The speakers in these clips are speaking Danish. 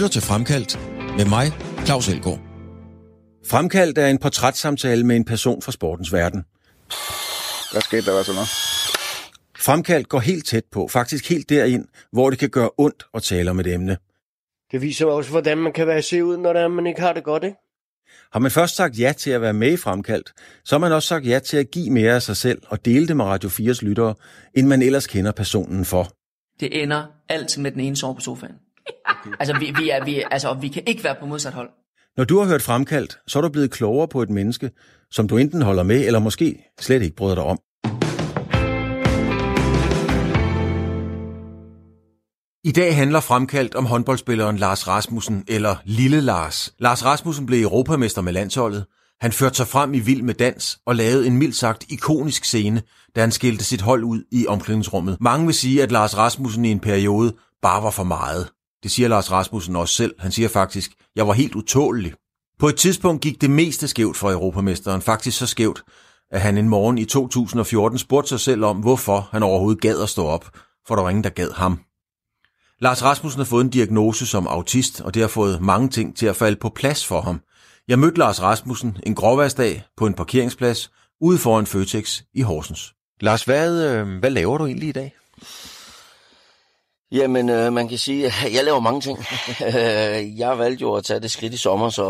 lytter til Fremkaldt med mig, Claus Elgaard. Fremkaldt er en portrætssamtale med en person fra sportens verden. Hvad skete der, hvad så noget? Fremkaldt går helt tæt på, faktisk helt derind, hvor det kan gøre ondt at tale om et emne. Det viser også, hvordan man kan være se ud, når det er, man ikke har det godt, ikke? Har man først sagt ja til at være med i Fremkaldt, så har man også sagt ja til at give mere af sig selv og dele det med Radio 4's lyttere, end man ellers kender personen for. Det ender altid med den ene sove på sofaen. Altså, vi, vi, er, vi, altså, vi kan ikke være på modsat hold. Når du har hørt Fremkaldt, så er du blevet klogere på et menneske, som du enten holder med, eller måske slet ikke bryder dig om. I dag handler Fremkaldt om håndboldspilleren Lars Rasmussen, eller Lille Lars. Lars Rasmussen blev europamester med landsholdet. Han førte sig frem i vild med dans og lavede en mildt sagt ikonisk scene, da han skilte sit hold ud i omklædningsrummet. Mange vil sige, at Lars Rasmussen i en periode bare var for meget. Det siger Lars Rasmussen også selv. Han siger faktisk, jeg var helt utålelig. På et tidspunkt gik det meste skævt for europamesteren, faktisk så skævt, at han en morgen i 2014 spurgte sig selv om, hvorfor han overhovedet gad at stå op, for der var ingen, der gad ham. Lars Rasmussen har fået en diagnose som autist, og det har fået mange ting til at falde på plads for ham. Jeg mødte Lars Rasmussen en gråværsdag på en parkeringsplads ude foran Føtex i Horsens. Lars, hvad, øh, hvad laver du egentlig i dag? Jamen, øh, man kan sige, at jeg laver mange ting. jeg valgte jo at tage det skridt i sommer, så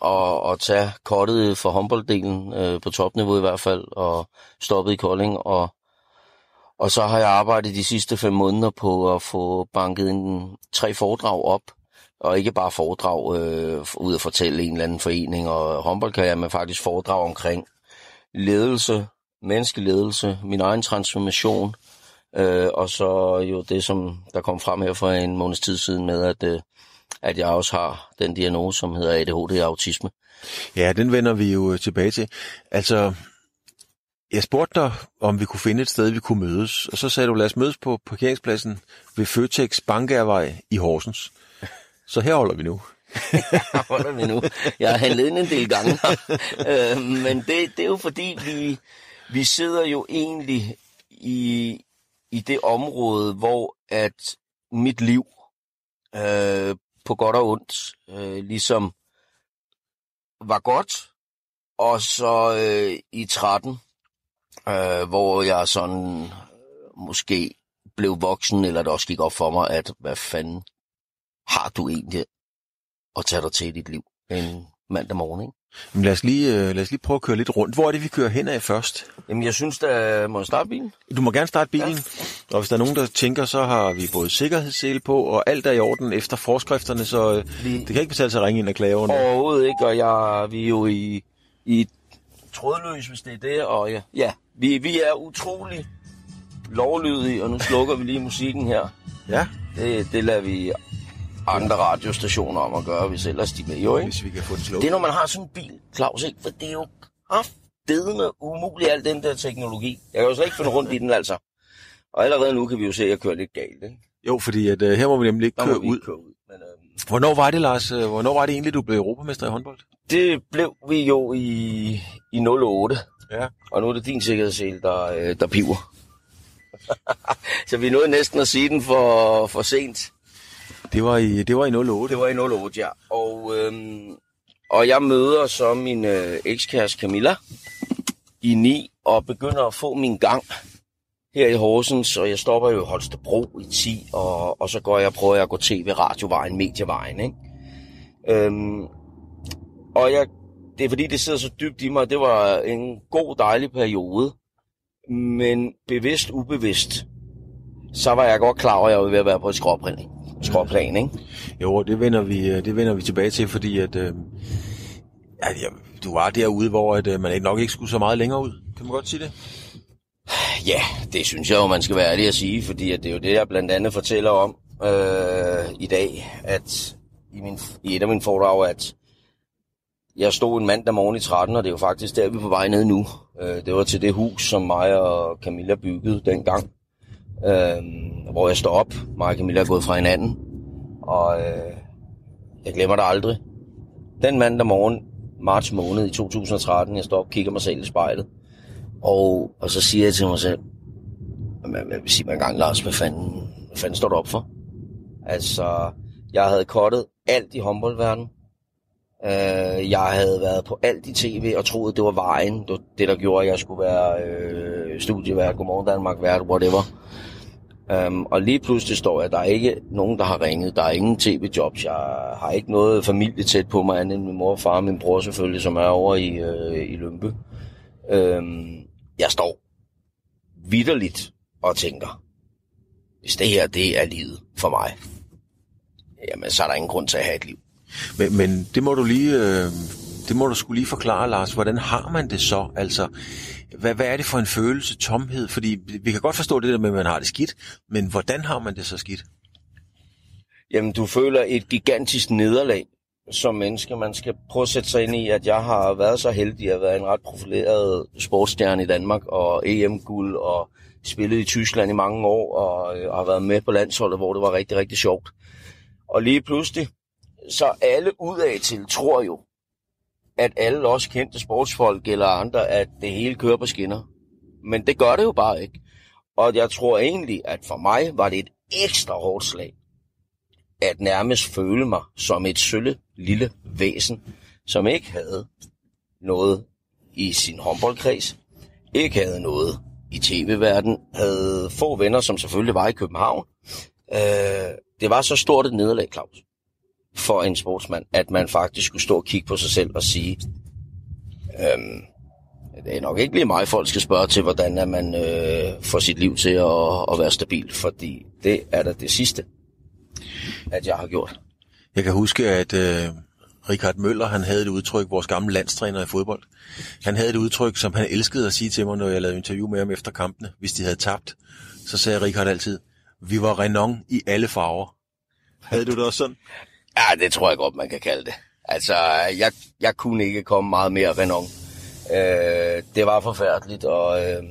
og, og tage kortet for håndbolddelen øh, på topniveau i hvert fald, og stoppet i Kolding. Og, og så har jeg arbejdet de sidste fem måneder på at få banket en, tre foredrag op, og ikke bare foredrag øh, ud at fortælle en eller anden forening og håndboldkarriere, men faktisk foredrag omkring ledelse, menneskeledelse, min egen transformation, øh, og så jo det, som der kom frem her for en måneds tid siden med, at, øh, at jeg også har den diagnose, som hedder ADHD autisme. Ja, den vender vi jo tilbage til. Altså, jeg spurgte dig, om vi kunne finde et sted, vi kunne mødes, og så sagde du, lad os mødes på parkeringspladsen ved Føtex Bankærvej i Horsens. Så her holder vi nu. her holder vi nu. Jeg har handlet ind en del gange. øh, men det, det er jo fordi, vi, vi sidder jo egentlig i, i det område, hvor at mit liv øh, på godt og ondt øh, ligesom var godt. Og så øh, i 13, øh, hvor jeg sådan øh, måske blev voksen, eller det også gik op for mig, at hvad fanden har du egentlig at tage dig til i dit liv en mandag morgen, ikke? Men lad os, lige, øh, lad os lige prøve at køre lidt rundt. Hvor er det, vi kører hen af først? Jamen, jeg synes, der må jeg starte bilen. Du må gerne starte bilen. Ja. Og hvis der er nogen, der tænker, så har vi både sikkerhedssele på, og alt er i orden efter forskrifterne, så øh, vi... det kan ikke betale sig at ringe ind og klage under. Overhovedet ikke, og jeg, vi er jo i, i trådløs, hvis det er det, og ja, ja vi, vi er utrolig lovlydige, og nu slukker vi lige musikken her. Ja. Det, det lader vi andre radiostationer om at gøre, hvis ellers de med jo, ikke? Hvis vi kan få den slukket. Det er, når man har sådan en bil, Claus, ikke? For det er jo kraftedeme umuligt, al den der teknologi. Jeg kan jo slet ikke finde rundt i den, altså. Og allerede nu kan vi jo se, at jeg kører lidt galt, ikke? Jo, fordi at, uh, her må vi nemlig ikke køre, ud. køre ud. Men, uh... Hvornår var det, Lars? Uh, hvornår var det egentlig, du blev europamester i håndbold? Det blev vi jo i, i 08. Ja. Og nu er det din sikkerhedssel, der, der piver. så vi nåede næsten at sige den for, for sent. Det var i, det var i 08? Det var i 08, ja. Og, øhm, og jeg møder så min øh, ekskæreste Camilla i 9 og begynder at få min gang her i Horsens, og jeg stopper jo i Holstebro i 10, og, og så går jeg og prøver at gå tv, radiovejen, medievejen, ikke? Øhm, og jeg, det er fordi, det sidder så dybt i mig, det var en god, dejlig periode, men bevidst, ubevidst, så var jeg godt klar over, at jeg var ved at være på et skråbrænding skråplan ikke? Jo, det vender vi, øh, det vender vi tilbage til, fordi at, øh, ja, du var derude, hvor at, øh, man nok ikke skulle så meget længere ud. Kan man godt sige det? Ja, det synes jeg jo, man skal være ærlig at sige, fordi at det er jo det, jeg blandt andet fortæller om øh, i dag, at i, min, i et af mine foredrag, at jeg stod en mandag morgen i 13, og det er jo faktisk der, vi er på vej ned nu. Øh, det var til det hus, som mig og Camilla byggede dengang, øh, hvor jeg står op. Mig og Camilla er gået fra hinanden, og øh, jeg glemmer det aldrig. Den mandag morgen, marts måned i 2013, jeg står op og kigger mig selv i spejlet, og, og så siger jeg til mig selv, hvad vil sige mig engang, Lars, hvad fanden, hvad fanden står du op for? Altså, Jeg havde kottet alt i håndboldverdenen. Øh, jeg havde været på alt i tv og troet, det var vejen. Det var det, der gjorde, at jeg skulle være øh, studievært, Godmorgen Danmark, vært, whatever. Um, og lige pludselig står jeg, der er ikke nogen, der har ringet. Der er ingen tv-jobs. Jeg har ikke noget familie tæt på mig, andet end min mor og far og min bror selvfølgelig, som er over i, øh, i Lømpe. Um, øhm, jeg står vidderligt og tænker, hvis det her, det er livet for mig, jamen så er der ingen grund til at have et liv. Men, men det må du lige, øh, det må du skulle lige forklare, Lars. Hvordan har man det så? Altså, hvad, hvad er det for en følelse, tomhed? Fordi vi kan godt forstå det der med, at man har det skidt, men hvordan har man det så skidt? Jamen, du føler et gigantisk nederlag som menneske. Man skal prøve at sætte sig ind i, at jeg har været så heldig at være en ret profileret sportsstjerne i Danmark, og EM-guld, og spillet i Tyskland i mange år, og, øh, og har været med på landsholdet, hvor det var rigtig, rigtig sjovt. Og lige pludselig, så alle udad til tror jo, at alle også kendte sportsfolk eller andre, at det hele kører på skinner. Men det gør det jo bare ikke. Og jeg tror egentlig, at for mig var det et ekstra hårdt slag, at nærmest føle mig som et sølle lille væsen, som ikke havde noget i sin håndboldkreds, ikke havde noget i tv-verden, havde få venner, som selvfølgelig var i København. Øh, det var så stort et nederlag, Claus, for en sportsmand, at man faktisk skulle stå og kigge på sig selv og sige, øhm, det er nok ikke lige mig, folk skal spørge til, hvordan er man øh, får sit liv til at, at være stabil, fordi det er da det sidste, at jeg har gjort. Jeg kan huske, at øh, Richard Møller, han havde et udtryk, vores gamle landstræner i fodbold. Han havde et udtryk, som han elskede at sige til mig, når jeg lavede interview med ham efter kampene, hvis de havde tabt. Så sagde Richard altid, vi var renon i alle farver. Havde du det også sådan? Ja, det tror jeg godt, man kan kalde det. Altså, jeg, jeg kunne ikke komme meget mere renon. Øh, det var forfærdeligt, og, øh,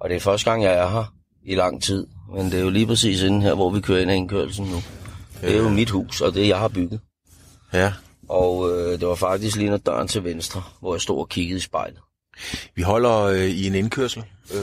og det er første gang, jeg er her i lang tid. Men det er jo lige præcis inden her, hvor vi kører ind af indkørelsen nu. Det er jo mit hus, og det jeg har bygget. Ja. Og øh, det var faktisk lige når døren til venstre, hvor jeg stod og kiggede i spejlet. Vi holder øh, i en indkørsel. Øh,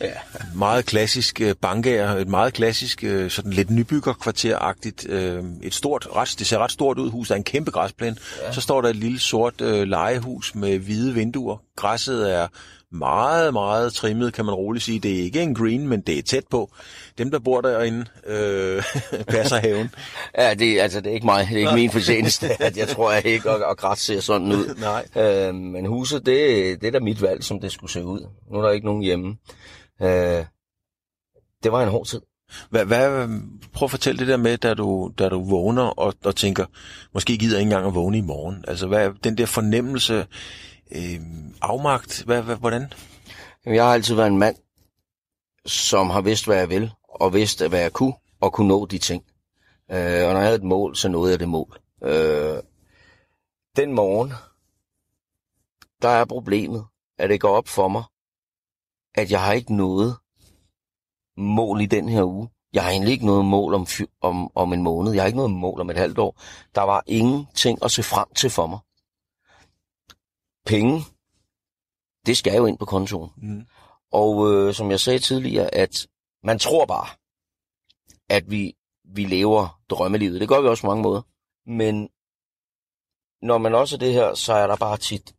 Ja. meget klassisk øh, bankager, et meget klassisk, øh, sådan lidt nybyggerkvarteragtigt, øh, et stort, ret, det ser ret stort ud, hus, der er en kæmpe græsplæne. Ja. Så står der et lille sort øh, legehus med hvide vinduer. Græsset er meget, meget trimmet, kan man roligt sige. Det er ikke en green, men det er tæt på. Dem, der bor derinde, øh, passer haven. Ja, det, altså, det er ikke mig. Det er ikke min fortjeneste, at jeg tror jeg ikke, og, og græs ser sådan ud. Nej. Øh, men huset, det, det er da mit valg, som det skulle se ud. Nu er der ikke nogen hjemme. Øh, det var en hård tid. Hvad, hvad, prøv at fortælle det der med, da du, da du vågner og, og tænker, måske gider jeg ikke engang at vågne i morgen. Altså, hvad, den der fornemmelse, øh, afmagt, hvad, hvad, hvordan? Jamen, Jeg har altid været en mand, som har vidst, hvad jeg vil, og vidst, hvad jeg kunne, og kunne nå de ting. Øh, og når jeg havde et mål, så nåede jeg det mål. Øh, den morgen, der er problemet, at det går op for mig, at jeg har ikke noget mål i den her uge. Jeg har egentlig ikke noget mål om, om, om en måned. Jeg har ikke noget mål om et halvt år. Der var ingenting at se frem til for mig. Penge, det skal jo ind på kontoen. Mm. Og øh, som jeg sagde tidligere, at man tror bare, at vi, vi lever drømmelivet. Det gør vi også på mange måder. Men når man også er det her, så er der bare tit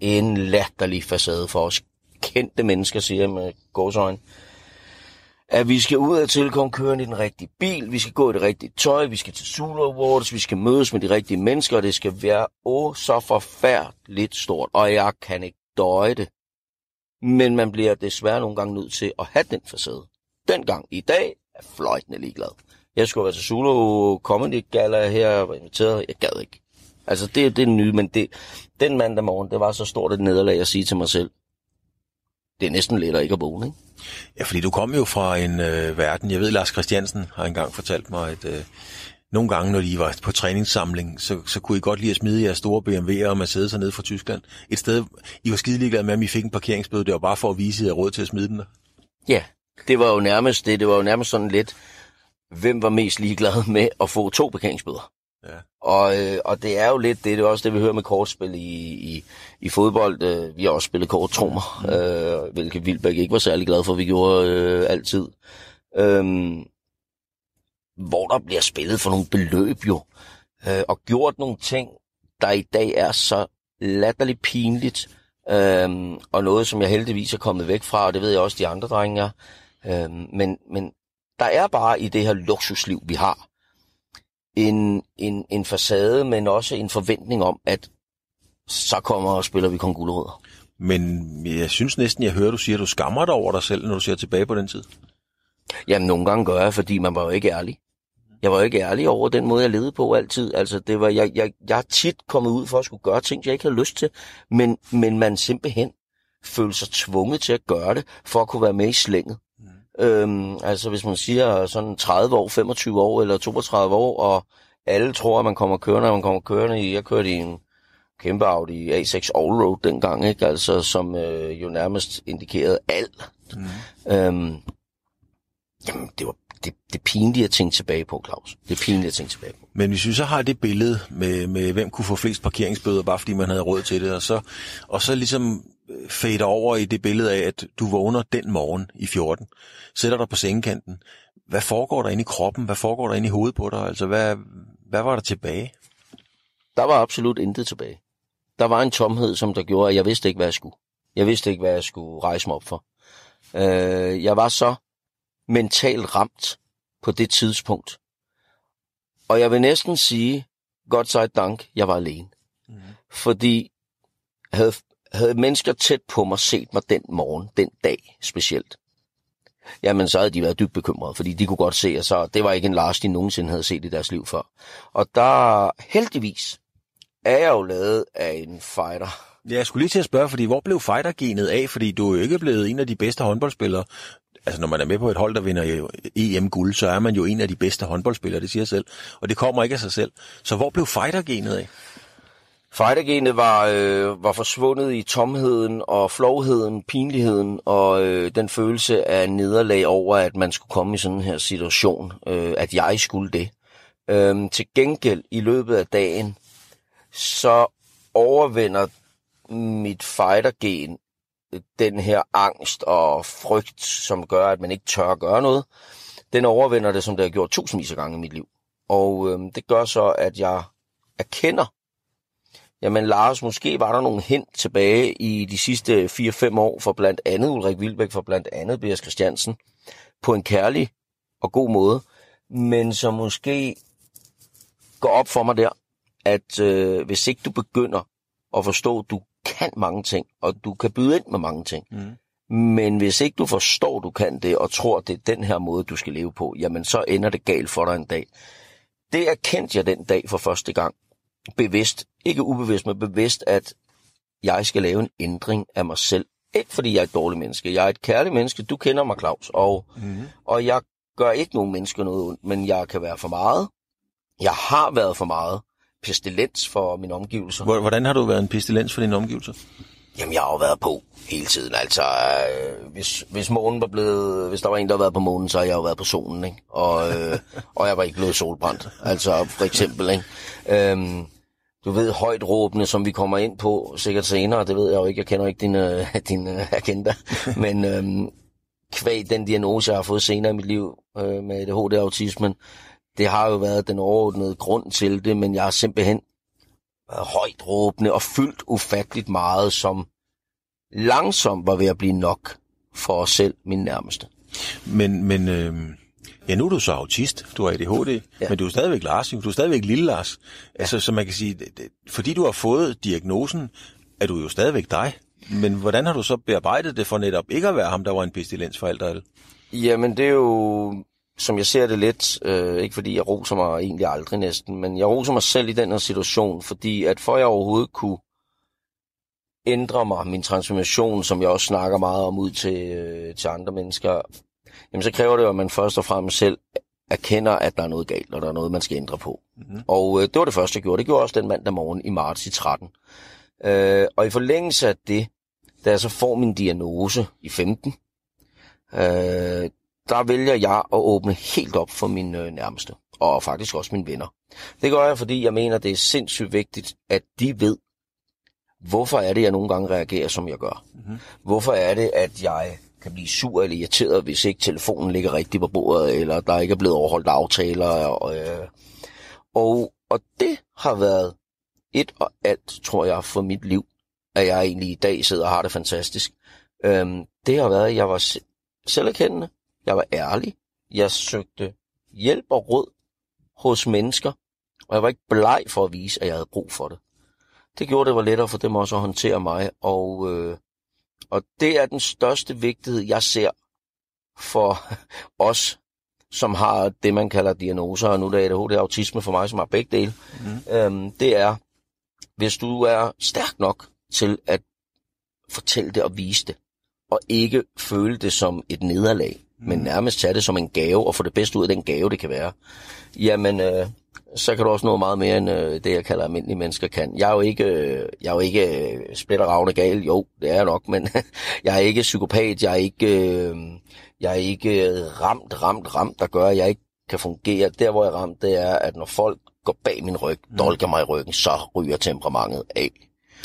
en latterlig facade for os kendte mennesker, siger jeg med gåsøjne. At vi skal ud af tilkomme kørende i den rigtige bil, vi skal gå i det rigtige tøj, vi skal til Zulu Awards, vi skal mødes med de rigtige mennesker, og det skal være åh så forfærdeligt stort, og jeg kan ikke døje det. Men man bliver desværre nogle gange nødt til at have den facade. Dengang i dag er fløjtende ligeglad. Jeg skulle være til Zulu Comedy Gala her, jeg var inviteret, jeg gad ikke. Altså, det er det er nye, men det, den mandag morgen, det var så stort et nederlag at sige til mig selv. Det er næsten lettere ikke at vågne, ikke? Ja, fordi du kom jo fra en øh, verden, jeg ved, Lars Christiansen har engang fortalt mig, at øh, nogle gange, når I var på træningssamling, så, så kunne I godt lide at smide jeres store BMW'er og Mercedes ned fra Tyskland. Et sted, I var skide ligeglade med, om I fik en parkeringsbøde, det var bare for at vise, at I havde råd til at smide den der. Ja, det var jo nærmest det. Det var jo nærmest sådan lidt, hvem var mest ligeglad med at få to parkeringsbøder. Ja. Og, øh, og det er jo lidt det, det er også det, vi hører med kortspil i, i, i fodbold. Øh, vi har også spillet korttrummer, Mm. øh, hvilket Vildbæk ikke var særlig glad for, vi gjorde øh, altid. Øhm, hvor der bliver spillet for nogle beløb jo, øh, og gjort nogle ting, der i dag er så latterligt pinligt, øh, og noget, som jeg heldigvis er kommet væk fra, og det ved jeg også, de andre drenge er. Øh, men, men der er bare i det her luksusliv, vi har, en, en, en facade, men også en forventning om, at så kommer og spiller vi kun guldrødder. Men jeg synes næsten, jeg hører, du siger, at du skammer dig over dig selv, når du ser tilbage på den tid. Jamen, nogle gange gør jeg, fordi man var jo ikke ærlig. Jeg var jo ikke ærlig over den måde, jeg levede på altid. Altså, det var, jeg, jeg, jeg er tit kommet ud for at skulle gøre ting, jeg ikke havde lyst til, men, men man simpelthen følte sig tvunget til at gøre det, for at kunne være med i slænget. Øhm, altså, hvis man siger sådan 30 år, 25 år eller 32 år, og alle tror, at man kommer kørende, og man kommer kørende i, jeg kørte i en kæmpe Audi A6 Allroad dengang, ikke? Altså, som øh, jo nærmest indikerede alt. Mm. Øhm, jamen, det var det, det er pinligt at tænke tilbage på, Claus. Det er pinligt at tænke tilbage på. Men hvis vi så har det billede med, med hvem kunne få flest parkeringsbøder, bare fordi man havde råd til det, og så, og så ligesom fader over i det billede af, at du vågner den morgen i 14, sætter dig på sengekanten. Hvad foregår der inde i kroppen? Hvad foregår der inde i hovedet på dig? Altså, hvad, hvad var der tilbage? Der var absolut intet tilbage. Der var en tomhed, som der gjorde, at jeg vidste ikke, hvad jeg skulle. Jeg vidste ikke, hvad jeg skulle rejse mig op for. Øh, jeg var så mentalt ramt på det tidspunkt. Og jeg vil næsten sige, godt sagt dank, jeg var alene. Mm. Fordi havde, havde mennesker tæt på mig set mig den morgen, den dag specielt, jamen så havde de været dybt bekymrede, fordi de kunne godt se, at så, det var ikke en Lars, de nogensinde havde set i deres liv før. Og der heldigvis er jeg jo lavet af en fighter. Ja, jeg skulle lige til at spørge, fordi hvor blev fightergenet af? Fordi du er jo ikke blevet en af de bedste håndboldspillere. Altså, når man er med på et hold, der vinder EM-guld, så er man jo en af de bedste håndboldspillere, det siger selv. Og det kommer ikke af sig selv. Så hvor blev fightergenet af? Fightergenet var, øh, var forsvundet i tomheden og flovheden, pinligheden og øh, den følelse af nederlag over, at man skulle komme i sådan her situation, øh, at jeg skulle det. Øh, til gengæld i løbet af dagen, så overvinder mit fightergen øh, den her angst og frygt, som gør, at man ikke tør at gøre noget. Den overvinder det, som det har gjort tusindvis af gange i mit liv. Og øh, det gør så, at jeg erkender, jamen Lars, måske var der nogle hint tilbage i de sidste 4-5 år for blandt andet Ulrik Vilbæk, for blandt andet B.S. Christiansen, på en kærlig og god måde, men som måske går op for mig der, at øh, hvis ikke du begynder at forstå, at du kan mange ting, og du kan byde ind med mange ting. Mm. Men hvis ikke du forstår, du kan det, og tror, det er den her måde, du skal leve på, jamen så ender det galt for dig en dag. Det erkendte jeg den dag for første gang. Bevidst, ikke ubevidst, men bevidst, at jeg skal lave en ændring af mig selv. Ikke fordi jeg er et dårligt menneske. Jeg er et kærligt menneske. Du kender mig, Claus. Og, mm. og jeg gør ikke nogen mennesker noget ondt, men jeg kan være for meget. Jeg har været for meget pestilens for min omgivelser. Hvordan har du været en pestilens for dine omgivelser? Jamen, jeg har jo været på hele tiden. Altså, øh, hvis, hvis månen var blevet... Hvis der var en, der havde været på månen, så har jeg jo været på solen, ikke? Og, øh, og jeg var ikke blevet solbrændt. Altså, for eksempel, ikke? Øhm, du ved, højt råbende, som vi kommer ind på sikkert senere, det ved jeg jo ikke, jeg kender ikke din, øh, din øh, agenda, men øh, kvæg den diagnose, jeg har fået senere i mit liv øh, med ADHD-autismen, det har jo været den overordnede grund til det, men jeg har simpelthen været højt råbende og fyldt ufatteligt meget, som langsomt var ved at blive nok for os selv, min nærmeste. Men, men øh, ja, nu er du så autist, du har ADHD, ja. men du er stadigvæk Lars, du er stadigvæk lille Lars. Ja. Altså, så man kan sige, fordi du har fået diagnosen, er du jo stadigvæk dig. Men hvordan har du så bearbejdet det for netop ikke at være ham, der var en pestilens for alt og alt? Jamen, det er jo som jeg ser det lidt, øh, ikke fordi jeg roser mig egentlig aldrig næsten, men jeg roser mig selv i den her situation, fordi at for jeg overhovedet kunne ændre mig, min transformation, som jeg også snakker meget om ud til, øh, til andre mennesker, jamen så kræver det jo, at man først og fremmest selv erkender, at der er noget galt, og der er noget, man skal ændre på. Mm-hmm. Og øh, det var det første, jeg gjorde. Det gjorde også den mandag morgen i marts i 13. Øh, og i forlængelse af det, da jeg så får min diagnose i 15, øh, der vælger jeg at åbne helt op for mine øh, nærmeste, og faktisk også mine venner. Det gør jeg, fordi jeg mener, det er sindssygt vigtigt, at de ved, hvorfor er det, jeg nogle gange reagerer, som jeg gør. Mm-hmm. Hvorfor er det, at jeg kan blive sur eller irriteret, hvis ikke telefonen ligger rigtigt på bordet, eller der ikke er blevet overholdt aftaler. Og, øh, og, og det har været et og alt, tror jeg, for mit liv, at jeg egentlig i dag sidder og har det fantastisk. Øhm, det har været, at jeg var se- selverkendende, jeg var ærlig, jeg søgte hjælp og råd hos mennesker, og jeg var ikke bleg for at vise, at jeg havde brug for det. Det gjorde det var lettere for dem også at håndtere mig, og, øh, og det er den største vigtighed, jeg ser for os, som har det, man kalder diagnoser, og nu er det ADHD autisme for mig, som har begge dele. Mm. Øhm, det er, hvis du er stærk nok til at fortælle det og vise det, og ikke føle det som et nederlag, mm. men nærmest tage det som en gave, og få det bedste ud af den gave, det kan være, jamen, øh, så kan du også nå meget mere, end øh, det, jeg kalder almindelige mennesker kan. Jeg er jo ikke, øh, jeg er jo ikke øh, splitteravne gal, jo, det er jeg nok, men jeg er ikke psykopat, jeg er ikke, øh, jeg er ikke øh, ramt, ramt, ramt, der gør, at jeg ikke kan fungere. Der, hvor jeg er ramt, det er, at når folk går bag min ryg, mm. dolker mig i ryggen, så ryger temperamentet af.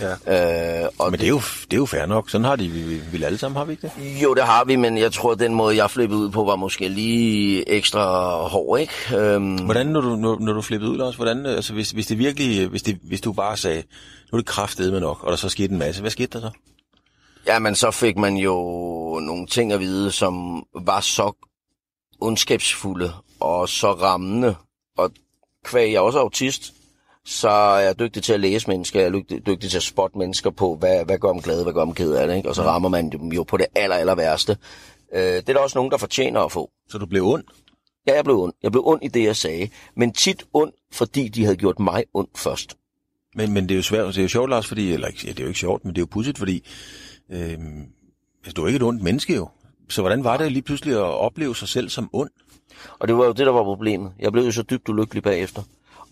Ja. Øh, og Men det er, jo, det er jo fair nok. Sådan har de vi, vi, vi alle sammen, har vi ikke det? Jo, det har vi, men jeg tror, at den måde, jeg flippede ud på, var måske lige ekstra hård, ikke? Øhm, Hvordan, når du, når, når du flippede ud, Lars, hvordan, altså hvis, hvis det virkelig, hvis, det, hvis du bare sagde, nu er det kraftedeme nok, og der så skete en masse, hvad skete der så? Jamen, så fik man jo nogle ting at vide, som var så ondskabsfulde og så rammende. Og kvæg jeg er også autist, så er jeg dygtig til at læse mennesker, jeg er dygtig, dygtig til at spotte mennesker på, hvad, hvad gør dem glade, hvad gør dem ked af det, ikke? og så rammer man dem jo på det aller, aller værste. Øh, det er der også nogen, der fortjener at få. Så du blev ond? Ja, jeg blev ond. Jeg blev ond i det, jeg sagde. Men tit ond, fordi de havde gjort mig ond først. Men, men det er jo svært, det er jo sjovt, Lars, fordi, eller ja, det er jo ikke sjovt, men det er jo pudsigt, fordi øh, altså, du er ikke et ondt menneske jo. Så hvordan var det lige pludselig at opleve sig selv som ond? Og det var jo det, der var problemet. Jeg blev jo så dybt ulykkelig bagefter.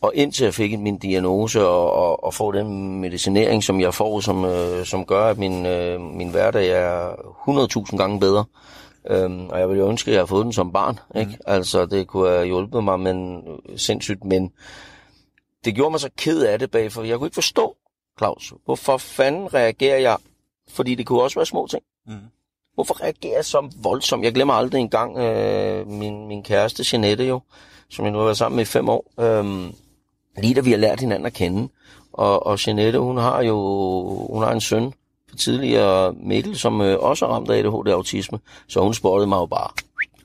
Og indtil jeg fik min diagnose og, og, og får den medicinering, som jeg får, som, øh, som gør, at min, øh, min hverdag er 100.000 gange bedre. Øhm, og jeg ville jo ønske, at jeg havde fået den som barn. Ikke? Mm. Altså, det kunne have hjulpet mig, men sindssygt. Men det gjorde mig så ked af det bagfor. Jeg kunne ikke forstå, Claus, hvorfor fanden reagerer jeg? Fordi det kunne også være små ting. Mm. Hvorfor reagerer jeg så voldsomt? Jeg glemmer aldrig engang øh, min, min kæreste, Jeanette jo, som jeg nu har været sammen med i fem år. Øhm, lige da vi har lært hinanden at kende. Og, og Jeanette, hun har jo hun har en søn for tidligere, Mikkel, som øh, også er ramt af ADHD-autisme. Så hun spottede mig jo bare.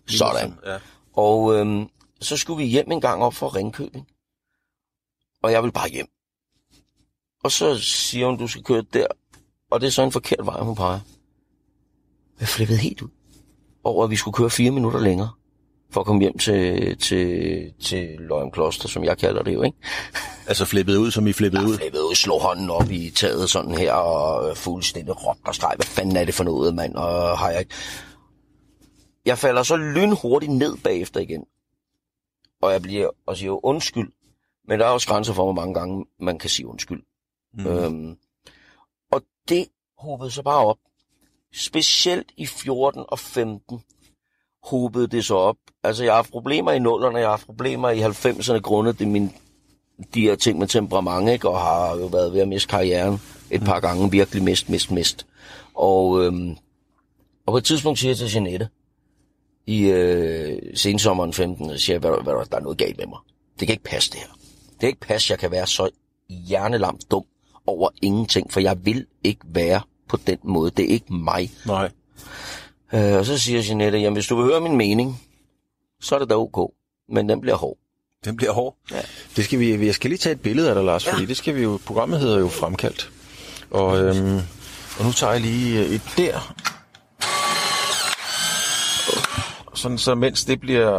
Sådan. Ja. Og øhm, så skulle vi hjem en gang op for Ringkøbing. Og jeg vil bare hjem. Og så siger hun, du skal køre der. Og det er så en forkert vej, hun peger. Jeg flippede helt ud. Over at vi skulle køre fire minutter længere. For at komme hjem til, til, til Løgum Kloster, som jeg kalder det jo, ikke? Altså flippet ud, som I flippede ud? Jeg flippede ud, slog hånden op i taget sådan her, og fuldstændig råbt og streg. Hvad fanden er det for noget, mand? Og har jeg ikke... Jeg falder så lynhurtigt ned bagefter igen. Og jeg bliver og siger jo undskyld. Men der er også grænser for, hvor mange gange man kan sige undskyld. Mm. Øhm, og det hobede så bare op. Specielt i 14 og 15 hobede det så op. Altså, jeg har haft problemer i nullerne, jeg har haft problemer i 90'erne grundet det min, de her ting med temperament, ikke? og har jo været ved at miste karrieren et par gange, virkelig mist, mist, mist. Og, øhm, og på et tidspunkt siger jeg til Jeanette, i øh, sensommeren 15, så siger jeg, "Ved du hvad, der er noget galt med mig. Det kan ikke passe det her. Det kan ikke passe, jeg kan være så hjernelamt dum over ingenting, for jeg vil ikke være på den måde. Det er ikke mig. Nej. Øh, og så siger Jeanette, jamen hvis du vil høre min mening, så er det da ok, men den bliver hård. Den bliver hård. Ja. Det skal vi, jeg skal lige tage et billede af dig, Lars, ja. fordi det skal vi jo, programmet hedder jo Fremkaldt. Og, øhm, og nu tager jeg lige øh, et der. Sådan så mens det bliver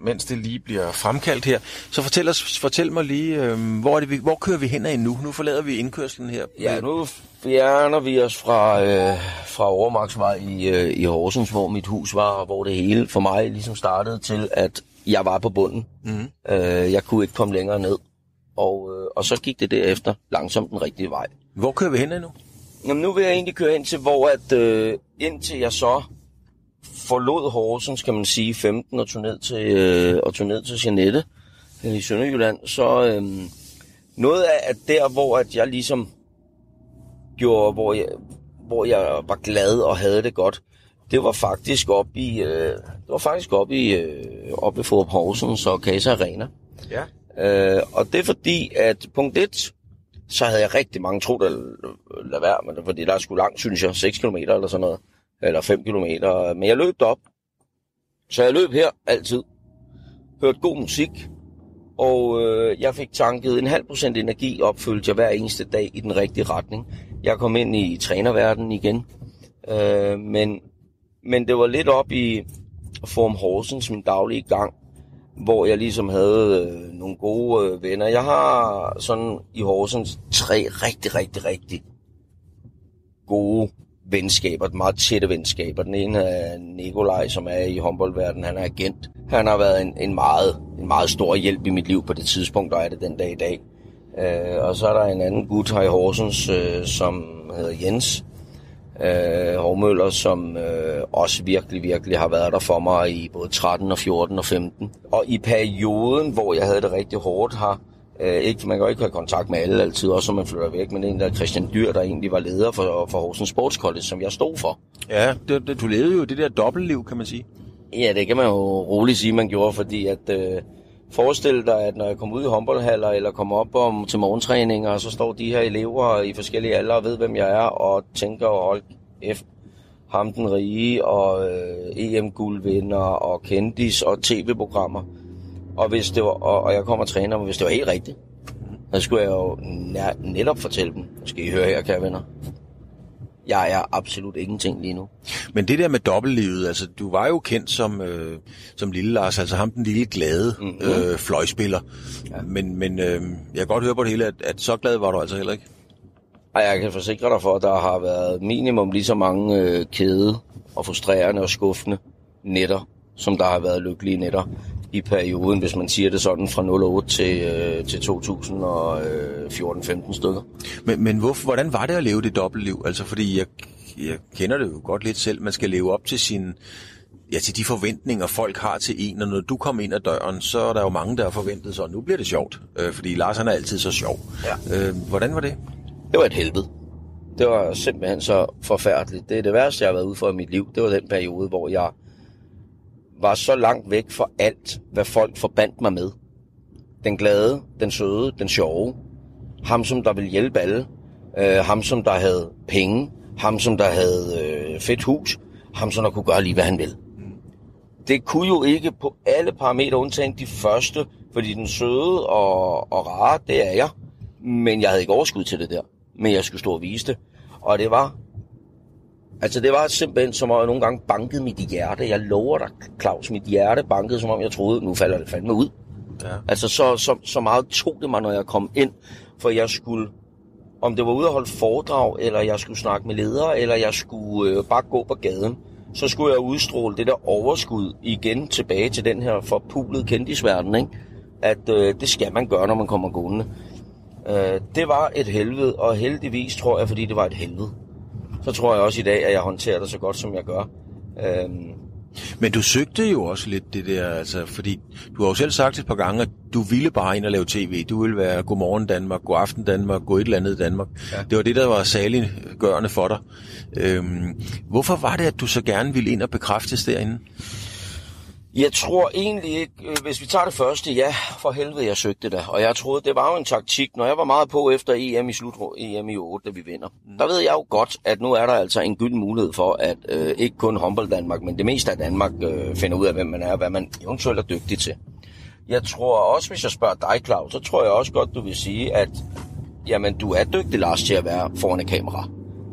mens det lige bliver fremkaldt her, så fortæl, os, fortæl mig lige, øhm, hvor, er det, vi, hvor kører vi hen af nu? Nu forlader vi indkørslen her. Ja, nu fjerner vi os fra, øh, fra Overmarksvej i, øh, i Horsens, hvor mit hus var, og hvor det hele for mig ligesom startede til, at jeg var på bunden. Mm. Øh, jeg kunne ikke komme længere ned. Og, øh, og så gik det derefter langsomt den rigtige vej. Hvor kører vi hen af nu? Jamen, nu vil jeg egentlig køre ind til, hvor at, øh, indtil jeg så forlod Horsens, kan man sige, 15 og tog ned til, øh, og tog ned til Jeanette øh, i Sønderjylland, så øh, noget af at der, hvor at jeg ligesom gjorde, hvor jeg, hvor jeg var glad og havde det godt, det var faktisk op i, øh, det var faktisk op i, øh, op ved Forup Horsens og Casa Arena. Ja. Øh, og det er fordi, at punkt 1, så havde jeg rigtig mange tro, der lade være med det, fordi der er sgu langt, synes jeg, 6 km eller sådan noget, eller 5 km. Men jeg løb op, så jeg løb her altid, hørte god musik, og øh, jeg fik tanket en halv procent energi, opfyldte jeg hver eneste dag i den rigtige retning. Jeg kom ind i trænerverdenen igen, øh, men, men det var lidt op i Form Horsens, min daglige gang, hvor jeg ligesom havde øh, nogle gode øh, venner. Jeg har sådan i Horsens tre rigtig, rigtig, rigtig gode venskaber, meget tætte venskaber. Den ene er Nikolaj, som er i håndboldverdenen, han er agent. Han har været en, en, meget, en meget stor hjælp i mit liv på det tidspunkt, og er det den dag i dag. Øh, og så er der en anden gut her i Horsens, øh, som hedder Jens øh, Hormøller, som øh, også virkelig, virkelig har været der for mig i både 13 og 14 og 15. Og i perioden, hvor jeg havde det rigtig hårdt her, Øh, ikke, man kan jo ikke have kontakt med alle altid, også når man flytter væk, men en der Christian Dyr, der egentlig var leder for, for Horsens Sports College, som jeg stod for. Ja, det, det, du levede jo det der dobbeltliv, kan man sige. Ja, det kan man jo roligt sige, man gjorde, fordi at øh, forestil dig, at når jeg kom ud i håndboldhaller eller kommer op om, til morgentræninger, så står de her elever i forskellige aldre og ved, hvem jeg er, og tænker, hold F, ham den rige, og øh, EM-guldvinder, og kendis, og tv-programmer. Og, hvis det var, og, og jeg kommer og træner, men hvis det var helt rigtigt, så skulle jeg jo netop fortælle dem, skal I høre her, kære venner. Jeg er absolut ingenting lige nu. Men det der med dobbeltlivet, altså du var jo kendt som, øh, som lille Lars, altså ham den lille glade mm-hmm. øh, fløjspiller. Ja. Men, men øh, jeg kan godt høre på det hele, at, at så glad var du altså heller ikke. Og jeg kan forsikre dig for, at der har været minimum lige så mange øh, kæde og frustrerende og skuffende netter, som der har været lykkelige netter i perioden, hvis man siger det sådan, fra 08 til, øh, til 2014-15 stykker. Men, men hvor, hvordan var det at leve det dobbeltliv? Altså, fordi jeg, jeg kender det jo godt lidt selv. Man skal leve op til sin, ja, til de forventninger, folk har til en, og når du kommer ind ad døren, så er der jo mange, der har forventet sig, nu bliver det sjovt, øh, fordi Lars han er altid så sjov. Ja. Øh, hvordan var det? Det var et helvede. Det var simpelthen så forfærdeligt. Det er det værste, jeg har været ude for i mit liv. Det var den periode, hvor jeg var så langt væk fra alt, hvad folk forbandt mig med. Den glade, den søde, den sjove. Ham, som der ville hjælpe alle. Øh, ham, som der havde penge. Ham, som der havde øh, fedt hus. Ham, som der kunne gøre lige, hvad han ville. Det kunne jo ikke på alle parametre undtagen de første, fordi den søde og, og rare, det er jeg. Men jeg havde ikke overskud til det der. Men jeg skulle stå og vise det. Og det var Altså det var simpelthen som om jeg nogle gange bankede mit hjerte. Jeg lover dig, Claus, mit hjerte bankede, som om jeg troede, nu falder det fandme ud. Ja. Altså så, så, så meget tog det mig, når jeg kom ind, for jeg skulle, om det var ude at holde foredrag, eller jeg skulle snakke med ledere, eller jeg skulle øh, bare gå på gaden, så skulle jeg udstråle det der overskud igen tilbage til den her forpulede kendisverden, ikke? at øh, det skal man gøre, når man kommer gående. Øh, det var et helvede, og heldigvis tror jeg, fordi det var et helvede så tror jeg også i dag, at jeg håndterer det så godt, som jeg gør. Øhm, men du søgte jo også lidt det der, altså, fordi du har jo selv sagt et par gange, at du ville bare ind og lave tv. Du ville være Godmorgen Danmark, God Aften Danmark, God et eller andet Danmark. Ja. Det var det, der var saliggørende for dig. Øhm, hvorfor var det, at du så gerne ville ind og bekræftes derinde? Jeg tror egentlig ikke, øh, hvis vi tager det første, ja, for helvede, jeg søgte det. Og jeg troede, det var jo en taktik. Når jeg var meget på efter EM i slut, EM i 8, da vi vinder, mm. der ved jeg jo godt, at nu er der altså en gylden mulighed for, at øh, ikke kun håndbold Danmark, men det meste af Danmark øh, finder ud af, hvem man er, og hvad man eventuelt er dygtig til. Jeg tror også, hvis jeg spørger dig, Claus, så tror jeg også godt, du vil sige, at jamen, du er dygtig, Lars, til at være foran et kamera.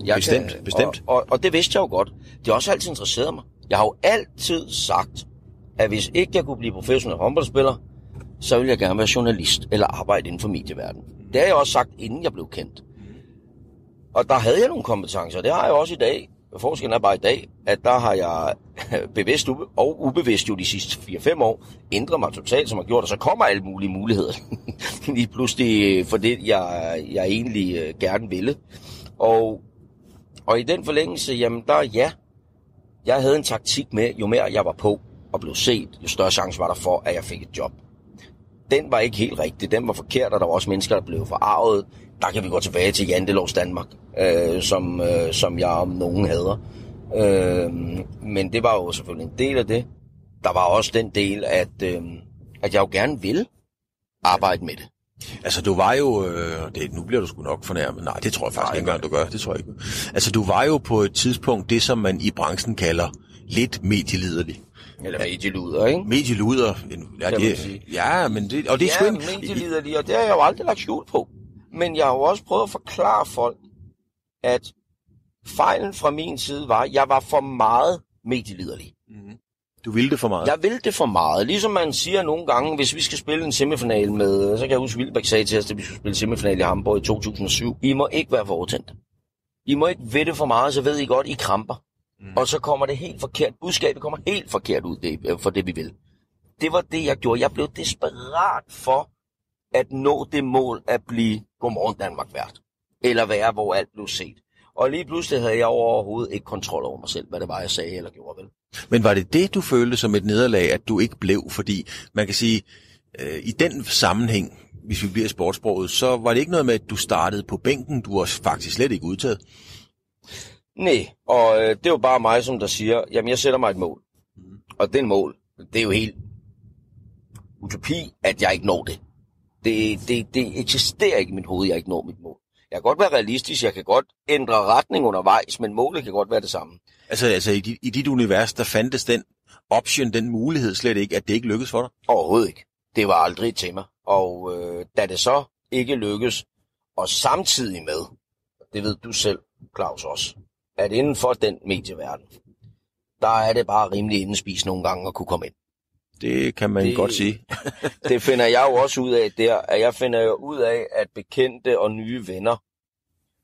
Jeg bestemt, kan, bestemt. Og, og, og det vidste jeg jo godt. Det har også altid interesseret mig. Jeg har jo altid sagt, at hvis ikke jeg kunne blive professionel håndboldspiller, så ville jeg gerne være journalist eller arbejde inden for medieverdenen. Det har jeg også sagt, inden jeg blev kendt. Og der havde jeg nogle kompetencer, det har jeg også i dag. Forskellen er bare i dag, at der har jeg bevidst og ubevidst jo de sidste 4-5 år ændret mig totalt, som har gjort, at så kommer alle mulige muligheder. Lige pludselig for det, jeg, jeg egentlig øh, gerne ville. Og, og i den forlængelse, jamen der ja, jeg havde en taktik med, jo mere jeg var på, og blev set, jo større chance var der for, at jeg fik et job. Den var ikke helt rigtig. Den var forkert, og der var også mennesker, der blev forarvet. Der kan vi gå tilbage til Jandelovs Danmark, øh, som, øh, som jeg om nogen hader. Øh, men det var jo selvfølgelig en del af det. Der var også den del, at, øh, at jeg jo gerne ville arbejde med det. Altså, du var jo... Øh, det, nu bliver du sgu nok fornærmet. Nej, det tror jeg faktisk ikke engang, du gør. Det tror jeg ikke. Altså, du var jo på et tidspunkt det, som man i branchen kalder lidt medieliderlig. Eller medieluder, ikke? Medieluder. Ja, det, ja, men det, og det er sgu ja, ikke... medieliderlig, og det har jeg jo aldrig lagt skjul på. Men jeg har jo også prøvet at forklare folk, at fejlen fra min side var, at jeg var for meget medieliderlig. Du ville det for meget. Jeg vil det for meget. Ligesom man siger nogle gange, hvis vi skal spille en semifinal med, så kan jeg huske, Wilbæk sagde til os, at vi skulle spille semifinal i Hamburg i 2007. I må ikke være for overtændt. I må ikke ved det for meget, så ved I godt, I kramper. Mm. Og så kommer det helt forkert. Budskabet kommer helt forkert ud det, øh, for det, vi vil. Det var det, jeg gjorde. Jeg blev desperat for at nå det mål at blive Godmorgen Danmark vært. Eller være, hvor alt blev set. Og lige pludselig havde jeg overhovedet ikke kontrol over mig selv, hvad det var, jeg sagde eller gjorde, vel? Men var det det, du følte som et nederlag, at du ikke blev? Fordi man kan sige, øh, i den sammenhæng, hvis vi bliver i sportsproget, så var det ikke noget med, at du startede på bænken. Du var faktisk slet ikke udtaget. Nej, og øh, det er jo bare mig, som der siger, jamen jeg sætter mig et mål. Og den mål, det er jo helt utopi, at jeg ikke når det. Det, det, det eksisterer ikke i mit hoved, jeg ikke når mit mål. Jeg kan godt være realistisk, jeg kan godt ændre retning undervejs, men målet kan godt være det samme. Altså, altså i, dit, i dit univers, der fandtes den option, den mulighed slet ikke, at det ikke lykkedes for dig? Overhovedet ikke. Det var aldrig et tema. Og øh, da det så ikke lykkes, og samtidig med, det ved du selv, Claus også, at inden for den medieverden, der er det bare rimelig indespist nogle gange at kunne komme ind. Det kan man det... godt sige. Det finder jeg jo også ud af der, at jeg finder jo ud af, at bekendte og nye venner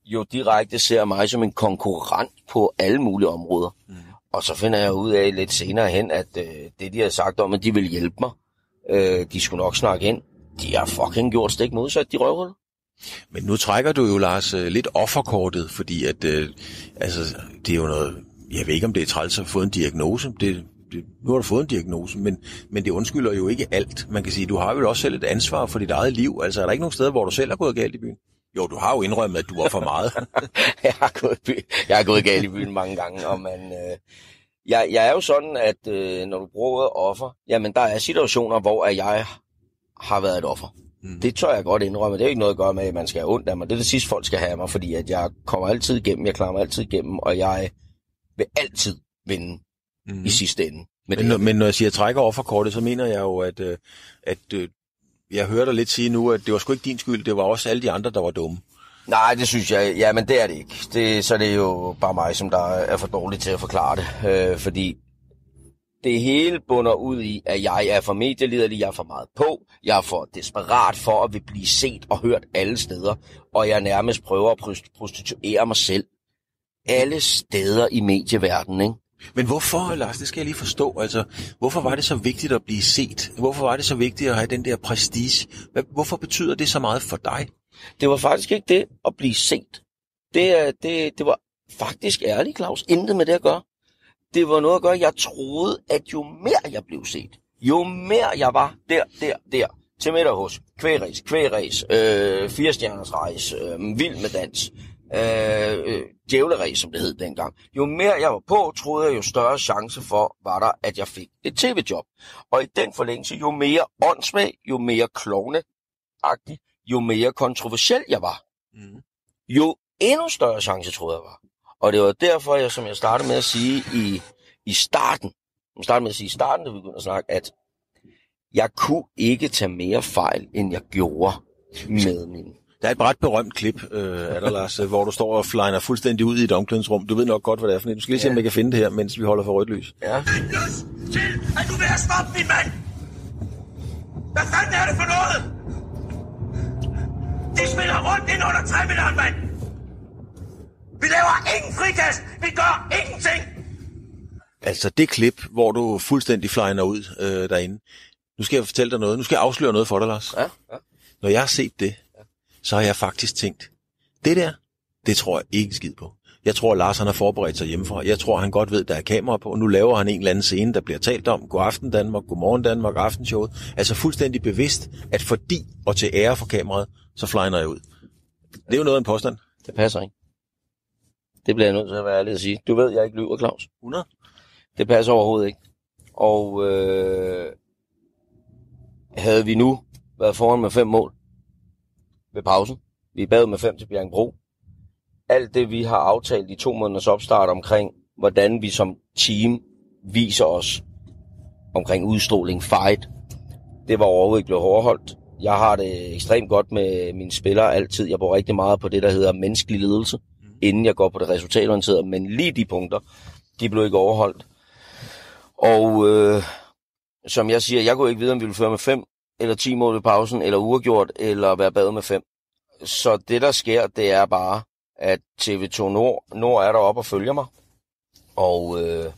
jo direkte ser mig som en konkurrent på alle mulige områder. Mm. Og så finder jeg ud af lidt senere hen, at øh, det, de har sagt om, at de vil hjælpe mig, øh, de skulle nok snakke ind, de har fucking gjort stik modsat, de røvhuller. Men nu trækker du jo, Lars, øh, lidt offerkortet, fordi at, øh, altså, det er jo noget, jeg ved ikke, om det er træls at få en diagnose. Det, det, nu har du fået en diagnose, men, men det undskylder jo ikke alt. Man kan sige, du har jo også selv et ansvar for dit eget liv. Altså, er der ikke nogen steder, hvor du selv har gået galt i byen? Jo, du har jo indrømmet, at du var for meget. jeg, har gået, by- jeg har gået galt i byen mange gange, og man, øh, jeg, jeg er jo sådan, at øh, når du bruger ordet offer, jamen der er situationer, hvor at jeg har været et offer. Mm. Det tør jeg godt indrømme. Det er ikke noget at gøre med, at man skal have ondt af mig. Det er det sidste, folk skal have af mig, fordi at jeg kommer altid igennem, jeg klarer mig altid igennem, og jeg vil altid vinde mm. i sidste ende. Men, det når- men når jeg siger trækker offerkortet, så mener jeg jo, at, øh, at øh, jeg hører dig lidt sige nu, at det var sgu ikke din skyld, det var også alle de andre, der var dumme. Nej, det synes jeg. Ja, men det er det ikke. Det, så det er jo bare mig, som der er for dårlig til at forklare det. Øh, fordi det hele bunder ud i, at jeg er for medieliderlig, jeg er for meget på, jeg er for desperat for at vil blive set og hørt alle steder, og jeg nærmest prøver at prost- prostituere mig selv alle steder i medieverdenen, ikke? Men hvorfor, Lars, det skal jeg lige forstå. Altså, hvorfor var det så vigtigt at blive set? Hvorfor var det så vigtigt at have den der prestige? Hvorfor betyder det så meget for dig? Det var faktisk ikke det at blive set. Det, det, det var faktisk ærligt, Claus. Intet med det at gøre. Det var noget at gøre, jeg troede, at jo mere jeg blev set, jo mere jeg var der, der, der, til middag hos kvægræs, kvægræs, øh, firestjerners rejs, øh, vild med dans, øh, øh, djævleræs, som det hed dengang. Jo mere jeg var på, troede jeg, jo større chance for var der, at jeg fik et tv-job. Og i den forlængelse, jo mere åndssvag, jo mere klovneagtig, jo mere kontroversiel jeg var, Mm. jo endnu større chance troede jeg var. Og det var derfor, jeg, som jeg startede med at sige i, i starten, jeg startede med at sige i starten, da vi begyndte at snakke, at jeg kunne ikke tage mere fejl, end jeg gjorde med min... Der er et ret berømt klip øh, af dig, Lars, hvor du står og flyner fuldstændig ud i et omklædningsrum. Du ved nok godt, hvad det er for noget. Du skal lige se, om jeg kan finde det her, mens vi holder for rødt lys. Ja, Lyst til, at du vil have stoppet min mand! Hvad fanden er det for noget? De spiller rundt ind under træmilleren, mand! Vi laver ingen frikast! Vi gør ingenting! Altså det klip, hvor du fuldstændig flyner ud øh, derinde. Nu skal jeg fortælle dig noget. Nu skal jeg afsløre noget for dig, Lars. ja, ja. Når jeg har set det, så har jeg faktisk tænkt, det der, det tror jeg ikke skid på. Jeg tror, Lars han har forberedt sig hjemmefra. Jeg tror, han godt ved, der er kamera på. Nu laver han en eller anden scene, der bliver talt om. God aften Danmark, god morgen Danmark, aftenshowet. Altså fuldstændig bevidst, at fordi og til ære for kameraet, så flyner jeg ud. Det er jo noget af en påstand. Det passer ikke. Det bliver jeg nødt til at være ærlig at sige. Du ved, jeg ikke lyver, Claus. 100? Det passer overhovedet ikke. Og øh, havde vi nu været foran med fem mål ved pausen, vi er bagud med fem til Bjergbro, alt det, vi har aftalt i to måneders opstart omkring, hvordan vi som team viser os omkring udstråling, fight, det var overhovedet blevet overholdt. Jeg har det ekstremt godt med mine spillere altid. Jeg bruger rigtig meget på det, der hedder menneskelig ledelse, inden jeg går på det resultatorienterede. Men lige de punkter, de blev ikke overholdt. Og øh, som jeg siger, jeg kunne ikke vide, om vi ville føre med 5 eller 10 mål ved pausen, eller uafgjort, eller være bad med 5. Så det, der sker, det er bare, at TV2 Nord, Nord er deroppe og følger mig. Og øh,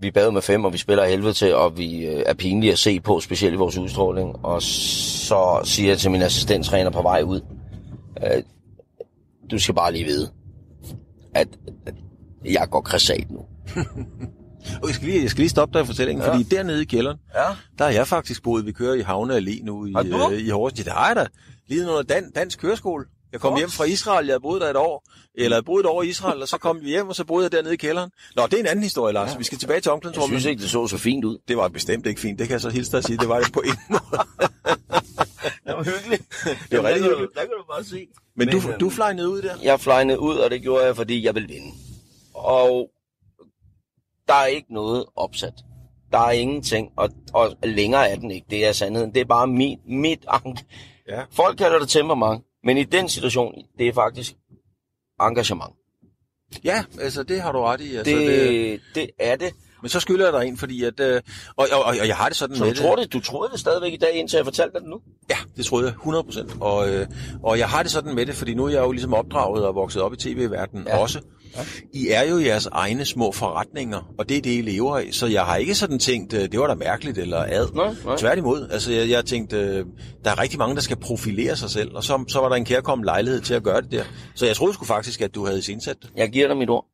vi bad med 5, og vi spiller helvede til, og vi øh, er pinlige at se på, specielt i vores udstråling. Og så siger jeg til min assistenttræner på vej ud, øh, du skal bare lige vide, at, at jeg går krasat nu. Og jeg skal lige, jeg skal lige stoppe dig i fortællingen, ja. fordi dernede i kælderen, Ja. der har jeg faktisk boet. Vi kører i Havne Allé nu i, øh, i Horsens. Ja, det har jeg da. Lige under dan, dansk køreskole. Jeg kom Godt. hjem fra Israel, jeg boet der et år. Eller jeg boet et år i Israel, og så kom vi hjem, og så boede jeg dernede i kælderen. Nå, det er en anden historie, Lars. Vi skal tilbage til Jeg omklædningsrummet. synes ikke, det så så fint ud. Det var bestemt ikke fint. Det kan jeg så hilse dig at sige. Det var det på en måde. Det var hyggeligt. Det var rigtig hyggeligt. Der kan du bare se. Men du, øhm, du fløj ned ud der? Jeg flygnede ud, og det gjorde jeg, fordi jeg ville vinde. Og der er ikke noget opsat. Der er ingenting, og, og længere er den ikke. Det er sandheden. Det er bare mit, mit ank. Ja. Folk kalder det temperament, men i den situation, det er faktisk engagement. Ja, altså det har du ret i. Altså, Det, det, det er det. Men så skylder jeg dig en, fordi at... Øh, og, og, og, jeg har det sådan Så med du tror det, du troede det stadigvæk i dag, indtil jeg fortalte dig det nu? Ja, det troede jeg 100 procent. Og, øh, og jeg har det sådan med det, fordi nu er jeg jo ligesom opdraget og vokset op i tv-verdenen ja. Ja. også. I er jo jeres egne små forretninger, og det er det, I lever af. Så jeg har ikke sådan tænkt, øh, det var da mærkeligt eller ad. Nej, nej. Tværtimod. Altså, jeg, jeg tænkte, øh, der er rigtig mange, der skal profilere sig selv, og så, så var der en kærkommen lejlighed til at gøre det der. Så jeg troede sgu faktisk, at du havde indsat det. Jeg giver dig mit ord.